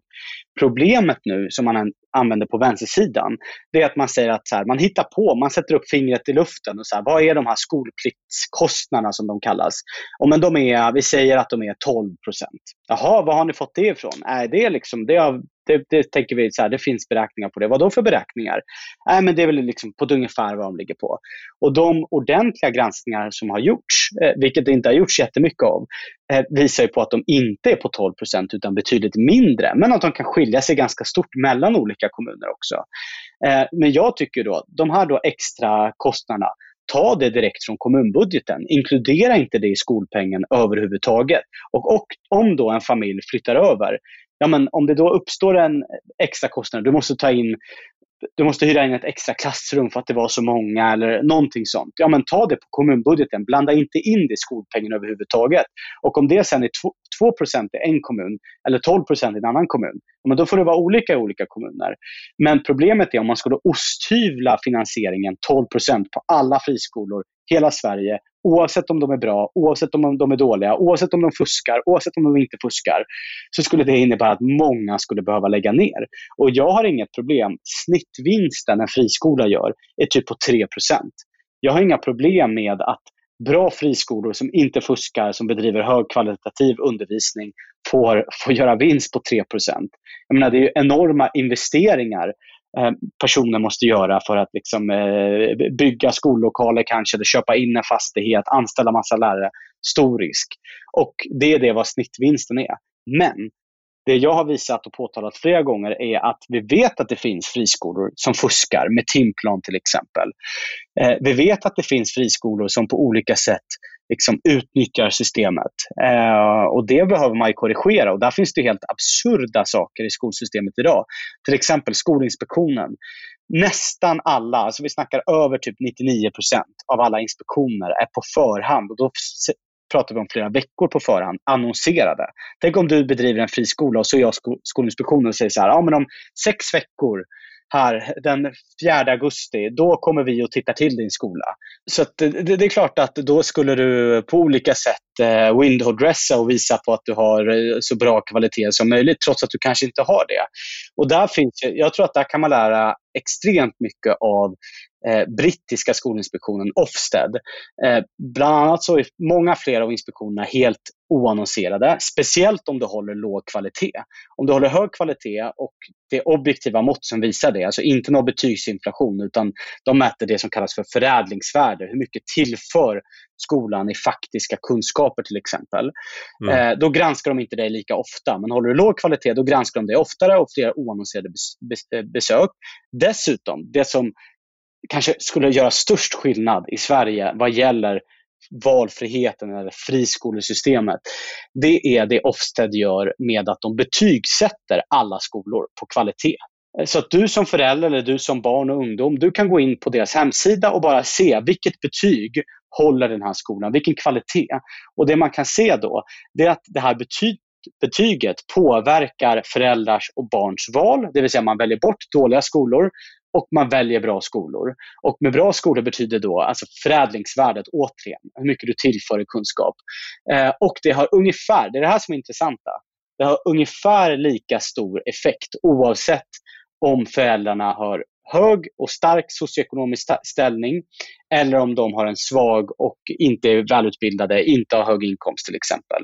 Problemet nu som man använder på vänstersidan, det är att man säger att så här, man hittar på, man sätter upp fingret i luften och så här, vad är de här skolpliktskostnaderna som de kallas? Och men de är, vi säger att de är 12 procent. Jaha, var har ni fått det ifrån? Är det liksom, det har det, det tänker vi så här, det finns beräkningar på det. Vad då för beräkningar? Äh, men det är väl liksom på ungefär vad de ligger på. Och de ordentliga granskningar som har gjorts, eh, vilket det inte har gjorts jättemycket av, eh, visar ju på att de inte är på 12 procent utan betydligt mindre. Men att de kan skilja sig ganska stort mellan olika kommuner också. Eh, men jag tycker då, de här då extra kostnaderna, ta det direkt från kommunbudgeten. Inkludera inte det i skolpengen överhuvudtaget. Och, och om då en familj flyttar över, ja, men om det då uppstår en extra kostnad, du måste ta in du måste hyra in ett extra klassrum för att det var så många eller någonting sånt. Ja, men ta det på kommunbudgeten. Blanda inte in det i skolpengen överhuvudtaget. Och om det sen är 2% i en kommun eller 12% i en annan kommun, men då får det vara olika i olika kommuner. Men problemet är om man skulle osthyvla finansieringen 12% på alla friskolor, hela Sverige, oavsett om de är bra, oavsett om de är dåliga, oavsett om de fuskar, oavsett om de inte fuskar, så skulle det innebära att många skulle behöva lägga ner. Och jag har inget problem. Snittvinsten en friskola gör är typ på 3% Jag har inga problem med att bra friskolor som inte fuskar, som bedriver högkvalitativ undervisning, får, får göra vinst på 3 Jag menar, det är enorma investeringar Eh, personer måste göra för att liksom, eh, bygga skollokaler kanske, eller köpa in en fastighet, anställa massa lärare. Stor risk. Och det är det vad snittvinsten är. Men det jag har visat och påtalat flera gånger är att vi vet att det finns friskolor som fuskar med timplan till exempel. Eh, vi vet att det finns friskolor som på olika sätt liksom utnyttjar systemet. Eh, och Det behöver man korrigera och där finns det helt absurda saker i skolsystemet idag. Till exempel Skolinspektionen. Nästan alla, alltså vi snackar över typ 99 procent, av alla inspektioner är på förhand. Och då pratar vi om flera veckor på förhand, annonserade. Tänk om du bedriver en friskola och så är jag Skolinspektionen och säger så här, ja men om sex veckor här den 4 augusti, då kommer vi och tittar till din skola. Så det, det, är klart att då skulle du på olika sätt eh, windowdressa och visa på att du har eh, så bra kvalitet som möjligt, trots att du kanske inte har det. Och där finns, jag tror att där kan man lära extremt mycket av eh, brittiska skolinspektionen Ofsted. Eh, bland annat så är många fler av inspektionerna helt oannonserade, speciellt om du håller låg kvalitet. Om du håller hög kvalitet och det är objektiva mått som visar det, alltså inte någon betygsinflation, utan de mäter det som kallas för förädlingsvärde, hur mycket tillför skolan i faktiska kunskaper till exempel. Mm. Eh, då granskar de inte dig lika ofta, men håller du låg kvalitet då granskar de dig oftare och fler oannonserade besök. Dessutom, det som kanske skulle göra störst skillnad i Sverige vad gäller valfriheten eller friskolesystemet, det är det Ofsted gör med att de betygsätter alla skolor på kvalitet. Så att du som förälder eller du som barn och ungdom, du kan gå in på deras hemsida och bara se vilket betyg håller den här skolan, vilken kvalitet. Och det man kan se då, det är att det här betyg, betyget påverkar föräldrars och barns val, det vill säga man väljer bort dåliga skolor och man väljer bra skolor. Och med bra skolor betyder då alltså förädlingsvärdet återigen, hur mycket du tillför i kunskap. Eh, och det har ungefär, det är det här som är intressanta, det har ungefär lika stor effekt oavsett om föräldrarna har hög och stark socioekonomisk ställning eller om de har en svag och inte är välutbildade, inte har hög inkomst till exempel.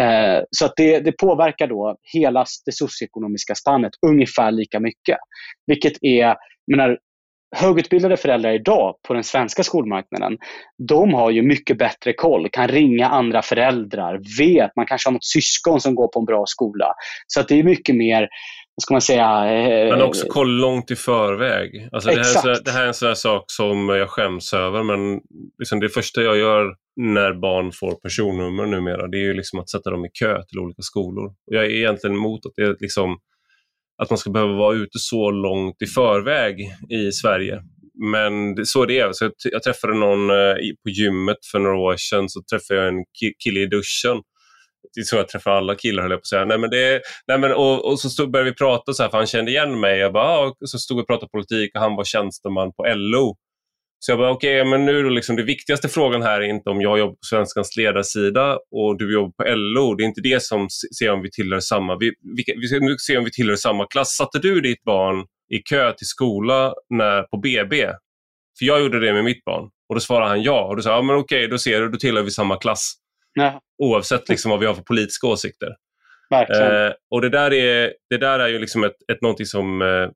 Eh, så att det, det, påverkar då hela det socioekonomiska spannet ungefär lika mycket. Vilket är, menar, högutbildade föräldrar idag på den svenska skolmarknaden, de har ju mycket bättre koll, kan ringa andra föräldrar, vet, man kanske har något syskon som går på en bra skola. Så att det är mycket mer vad ska man säga? Eh, men också koll långt i förväg. Alltså det, här är, det här är en sån här sak som jag skäms över men liksom det första jag gör när barn får personnummer numera det är ju liksom att sätta dem i kö till olika skolor. Och jag är egentligen emot att det liksom att man ska behöva vara ute så långt i förväg i Sverige. Men det, så det är Så jag, jag träffade någon eh, på gymmet för några år sedan, så träffade jag en kille i duschen. Det är så jag träffar alla killar höll jag på att säga. Nej, men det, nej, men, och, och så stod, började vi prata så här, för han kände igen mig. Jag bara, ah, och så stod vi och pratade politik och han var tjänsteman på LO. Så jag bara, okej, okay, men nu då liksom, det viktigaste frågan här är inte om jag jobbar på Svenskans ledarsida och du jobbar på LO. Det är inte det som ser om vi tillhör samma, vi, vi, vi ska nu se om vi tillhör samma klass. Satte du ditt barn i kö till skola när, på BB? För jag gjorde det med mitt barn. Och då svarade han ja. Och då sa jag, ja, men okej, då ser du, då tillhör vi samma klass. Ja. Oavsett liksom vad vi har för politiska åsikter. Eh, och det där är, det där är ju liksom ett, ett någonting som eh,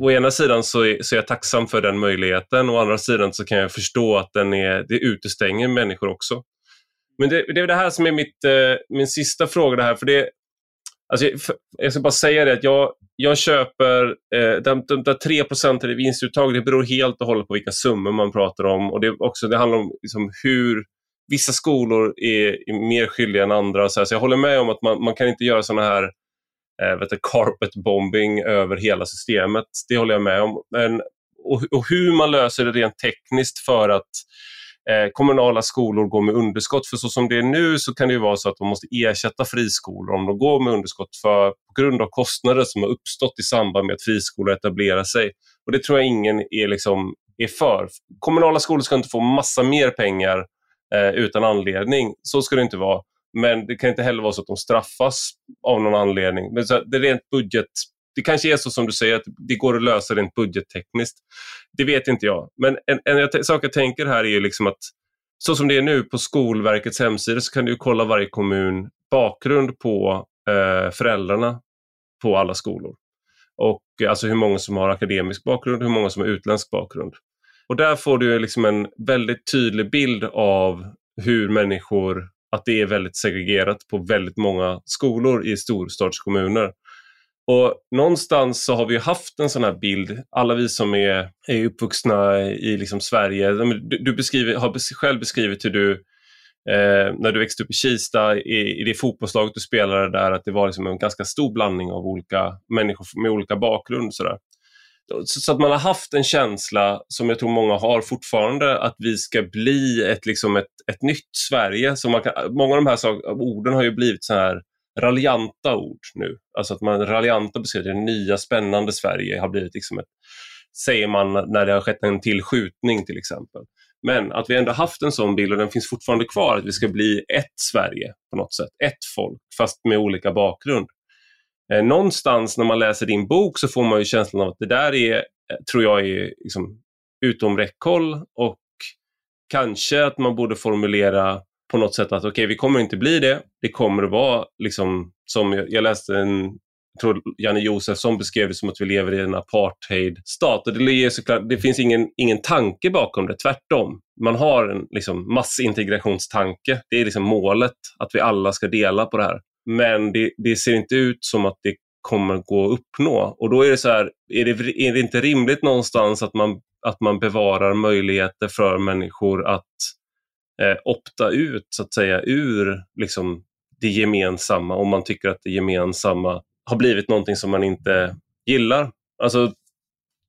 å ena sidan så är, så är jag tacksam för den möjligheten, å andra sidan så kan jag förstå att den är, det utestänger människor också. Men det, det är det här som är mitt, eh, min sista fråga. Det här, för det, alltså, för, jag ska bara säga det att jag, jag köper, eh, de, de, de 3 procenten i vinstuttag, det beror helt och hållet på vilka summor man pratar om. Och det, också, det handlar om liksom, hur vissa skolor är, är mer skyldiga än andra. Så, här, så jag håller med om att man, man kan inte göra sådana här eh, vet du, carpet bombing över hela systemet. Det håller jag med om. Men, och, och hur man löser det rent tekniskt för att eh, kommunala skolor går med underskott. För så som det är nu så kan det vara så att de måste ersätta friskolor om de går med underskott för, på grund av kostnader som har uppstått i samband med att friskolor etablerar sig. Och Det tror jag ingen är, liksom, är för. Kommunala skolor ska inte få massa mer pengar eh, utan anledning. Så ska det inte vara. Men det kan inte heller vara så att de straffas av någon anledning. Men så det är rent budget. Det kanske är så som du säger, att det går att lösa rent budgettekniskt. Det vet inte jag. Men en, en sak jag tänker här är ju liksom att så som det är nu på Skolverkets hemsida så kan du kolla varje kommun bakgrund på eh, föräldrarna på alla skolor. Och alltså hur många som har akademisk bakgrund, hur många som har utländsk bakgrund. Och där får du liksom en väldigt tydlig bild av hur människor att det är väldigt segregerat på väldigt många skolor i storstadskommuner. Och någonstans så har vi haft en sån här bild, alla vi som är, är uppvuxna i liksom Sverige. Du, du beskriver, har själv beskrivit hur du, eh, när du växte upp i Kista, i, i det fotbollslaget du spelade där, att det var liksom en ganska stor blandning av olika människor med olika bakgrund. Sådär. Så att man har haft en känsla, som jag tror många har fortfarande, att vi ska bli ett, liksom ett, ett nytt Sverige. Så man kan, många av de här sak, orden har ju blivit så här raljanta ord nu. Alltså att man raljanta beskriver det nya spännande Sverige har blivit liksom ett, säger man när det har skett en till skjutning till exempel. Men att vi ändå haft en sån bild och den finns fortfarande kvar, att vi ska bli ett Sverige på något sätt, ett folk, fast med olika bakgrund. Eh, någonstans när man läser din bok så får man ju känslan av att det där är, eh, tror jag, är liksom utom räckhåll och kanske att man borde formulera på något sätt att okej, okay, vi kommer inte bli det. Det kommer att vara liksom som jag, jag läste en jag tror Janne Josefsson beskrev det som att vi lever i en apartheidstat. Och det, såklart, det finns ingen, ingen tanke bakom det, tvärtom. Man har en liksom, massintegrationstanke. Det är liksom målet, att vi alla ska dela på det här. Men det, det, ser inte ut som att det kommer gå att uppnå. Och då är det så här, är det, är det inte rimligt någonstans att man, att man bevarar möjligheter för människor att eh, opta ut så att säga ur liksom, det gemensamma om man tycker att det gemensamma har blivit någonting som man inte gillar. Alltså,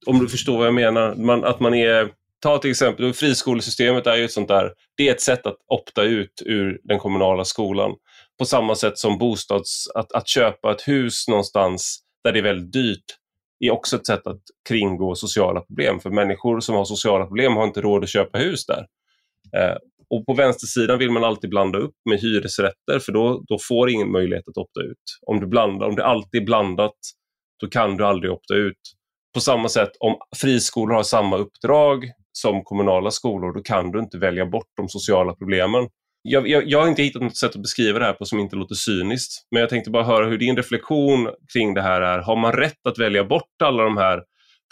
om du förstår vad jag menar. Man, att man är, ta till exempel friskolesystemet är ju ett sånt där, det är ett sätt att opta ut ur den kommunala skolan på samma sätt som bostads, att, att köpa ett hus någonstans där det är väldigt dyrt är också ett sätt att kringgå sociala problem. För människor som har sociala problem har inte råd att köpa hus där. Eh, och på vänstersidan vill man alltid blanda upp med hyresrätter för då, då får ingen möjlighet att opta ut. Om, du blandar, om det alltid är blandat, då kan du aldrig opta ut. På samma sätt, om friskolor har samma uppdrag som kommunala skolor, då kan du inte välja bort de sociala problemen jag, jag, jag, har inte hittat något sätt att beskriva det här på som inte låter cyniskt. Men jag tänkte bara höra hur din reflektion kring det här är. Har man rätt att välja bort alla de här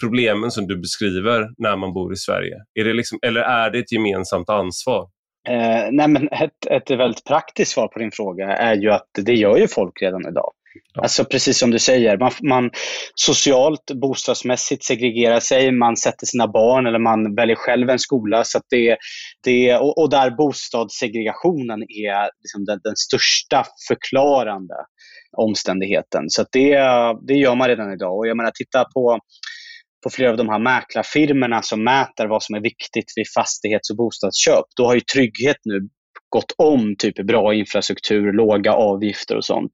problemen som du beskriver när man bor i Sverige? Är det liksom, eller är det ett gemensamt ansvar? Eh, nej men ett, ett väldigt praktiskt svar på din fråga är ju att det gör ju folk redan idag. Ja. Alltså precis som du säger, man, man socialt, bostadsmässigt segregerar sig, man sätter sina barn eller man väljer själv en skola. Så det, det, och, och där bostadssegregationen är liksom den, den största förklarande omständigheten. Så det, det gör man redan idag. Och jag menar, titta på på flera av de här mäklarfirmorna som mäter vad som är viktigt vid fastighets och bostadsköp. Då har ju trygghet nu gått om typ bra infrastruktur, låga avgifter och sånt.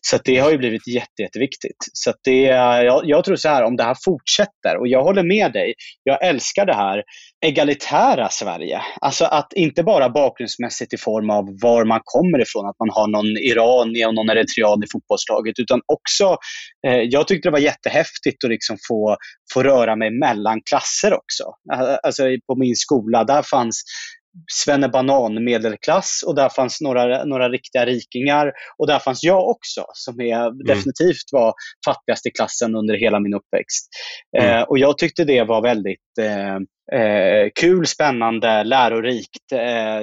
Så det har ju blivit jätte, jätteviktigt. Så det, jag, jag tror så här, om det här fortsätter, och jag håller med dig, jag älskar det här egalitära Sverige. Alltså att inte bara bakgrundsmässigt i form av var man kommer ifrån, att man har någon iranier och någon eritrean i fotbollslaget, utan också, eh, jag tyckte det var jättehäftigt att liksom få, få röra mig mellan klasser också. Alltså, alltså på min skola, där fanns Banan medelklass och där fanns några, några riktiga rikingar. Och där fanns jag också, som är, mm. definitivt var fattigast i klassen under hela min uppväxt. Mm. Eh, och jag tyckte det var väldigt eh, eh, kul, spännande, lärorikt, eh,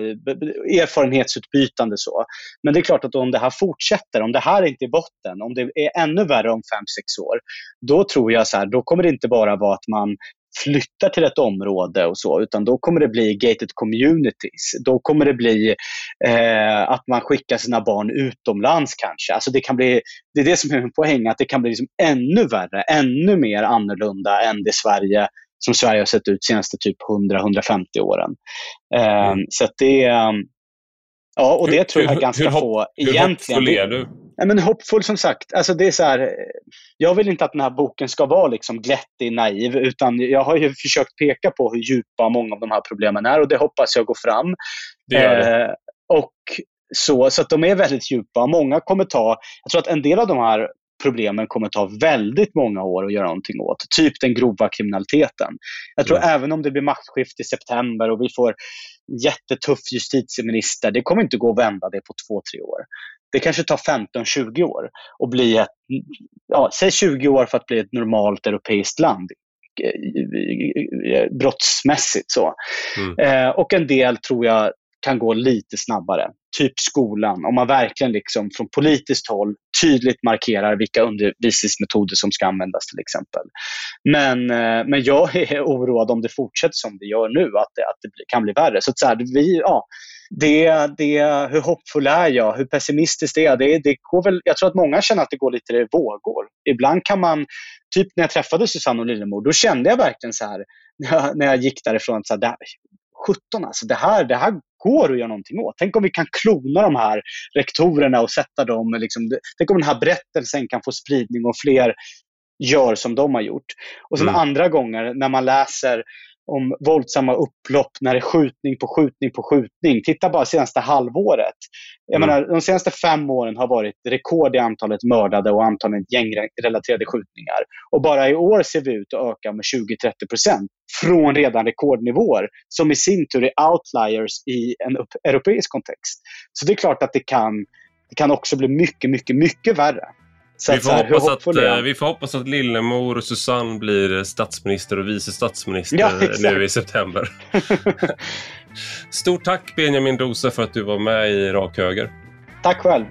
erfarenhetsutbytande. Så. Men det är klart att om det här fortsätter, om det här inte är botten, om det är ännu värre om fem sex år, då tror jag så här, då kommer det inte bara vara att man flyttar till ett område och så, utan då kommer det bli gated communities. Då kommer det bli eh, att man skickar sina barn utomlands kanske. Alltså det, kan bli, det är det som är min poäng, att det kan bli liksom ännu värre, ännu mer annorlunda än det Sverige som Sverige har sett ut de senaste typ 100-150 åren. Eh, mm. Så det, ja, och det hur, tror jag hur, ganska hur, få hur egentligen. Hur hoppfull är du? Nej, men hoppfull som sagt. Alltså det är så här, jag vill inte att den här boken ska vara liksom glättig, naiv, utan jag har ju försökt peka på hur djupa många av de här problemen är och det hoppas jag går fram. Det det. Eh, och så, så att de är väldigt djupa. Många kommer ta, jag tror att en del av de här problemen kommer ta väldigt många år att göra någonting åt. Typ den grova kriminaliteten. Jag tror mm. även om det blir maktskifte i september och vi får jättetuff justitieminister, det kommer inte gå att vända det på två, tre år. Det kanske tar 15-20 år och bli ett, ja, säg 20 år för att bli ett normalt europeiskt land brottsmässigt. Så. Mm. Eh, och en del tror jag kan gå lite snabbare. Typ skolan, om man verkligen liksom från politiskt håll tydligt markerar vilka undervisningsmetoder som ska användas till exempel. Men, eh, men jag är oroad om det fortsätter som det gör nu, att det, att det kan bli värre. Så, att så här, vi, ja, det, det, hur hoppfull är jag? Hur pessimistisk är jag? Det, det går väl, jag tror att många känner att det går lite i vågor. Ibland kan man, typ när jag träffade Susanne och Lillemor, då kände jag verkligen så här, när jag, när jag gick därifrån, så här, 17 alltså, det här, det här går att göra någonting åt. Tänk om vi kan klona de här rektorerna och sätta dem, liksom, tänk om den här berättelsen kan få spridning och fler gör som de har gjort. Och sen mm. andra gånger när man läser om våldsamma upplopp när det är skjutning på skjutning på skjutning. Titta bara senaste halvåret. Jag mm. menar, de senaste fem åren har varit rekord i antalet mördade och antalet gängrelaterade skjutningar. Och bara i år ser vi ut att öka med 20-30 procent från redan rekordnivåer som i sin tur är outliers i en europeisk kontext. Så det är klart att det kan, det kan också bli mycket, mycket, mycket värre. Så vi, får här, hoppas att, eh, vi får hoppas att Lillemor och Susanne blir statsminister och vice statsminister ja, nu i september. Stort tack Benjamin Dose för att du var med i Rak Höger. Tack själv.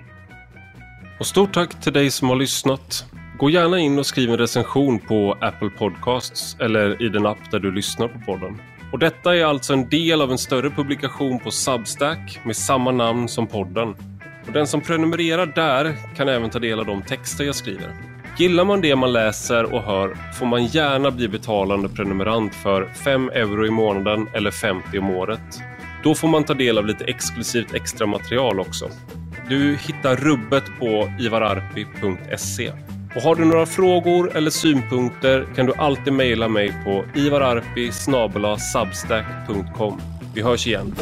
Och stort tack till dig som har lyssnat. Gå gärna in och skriv en recension på Apple Podcasts eller i den app där du lyssnar på podden. Och detta är alltså en del av en större publikation på Substack med samma namn som podden. Och den som prenumererar där kan även ta del av de texter jag skriver. Gillar man det man läser och hör får man gärna bli betalande prenumerant för 5 euro i månaden eller 50 om året. Då får man ta del av lite exklusivt extra material också. Du hittar rubbet på ivararpi.se. Och har du några frågor eller synpunkter kan du alltid mejla mig på ivararpi Vi hörs igen.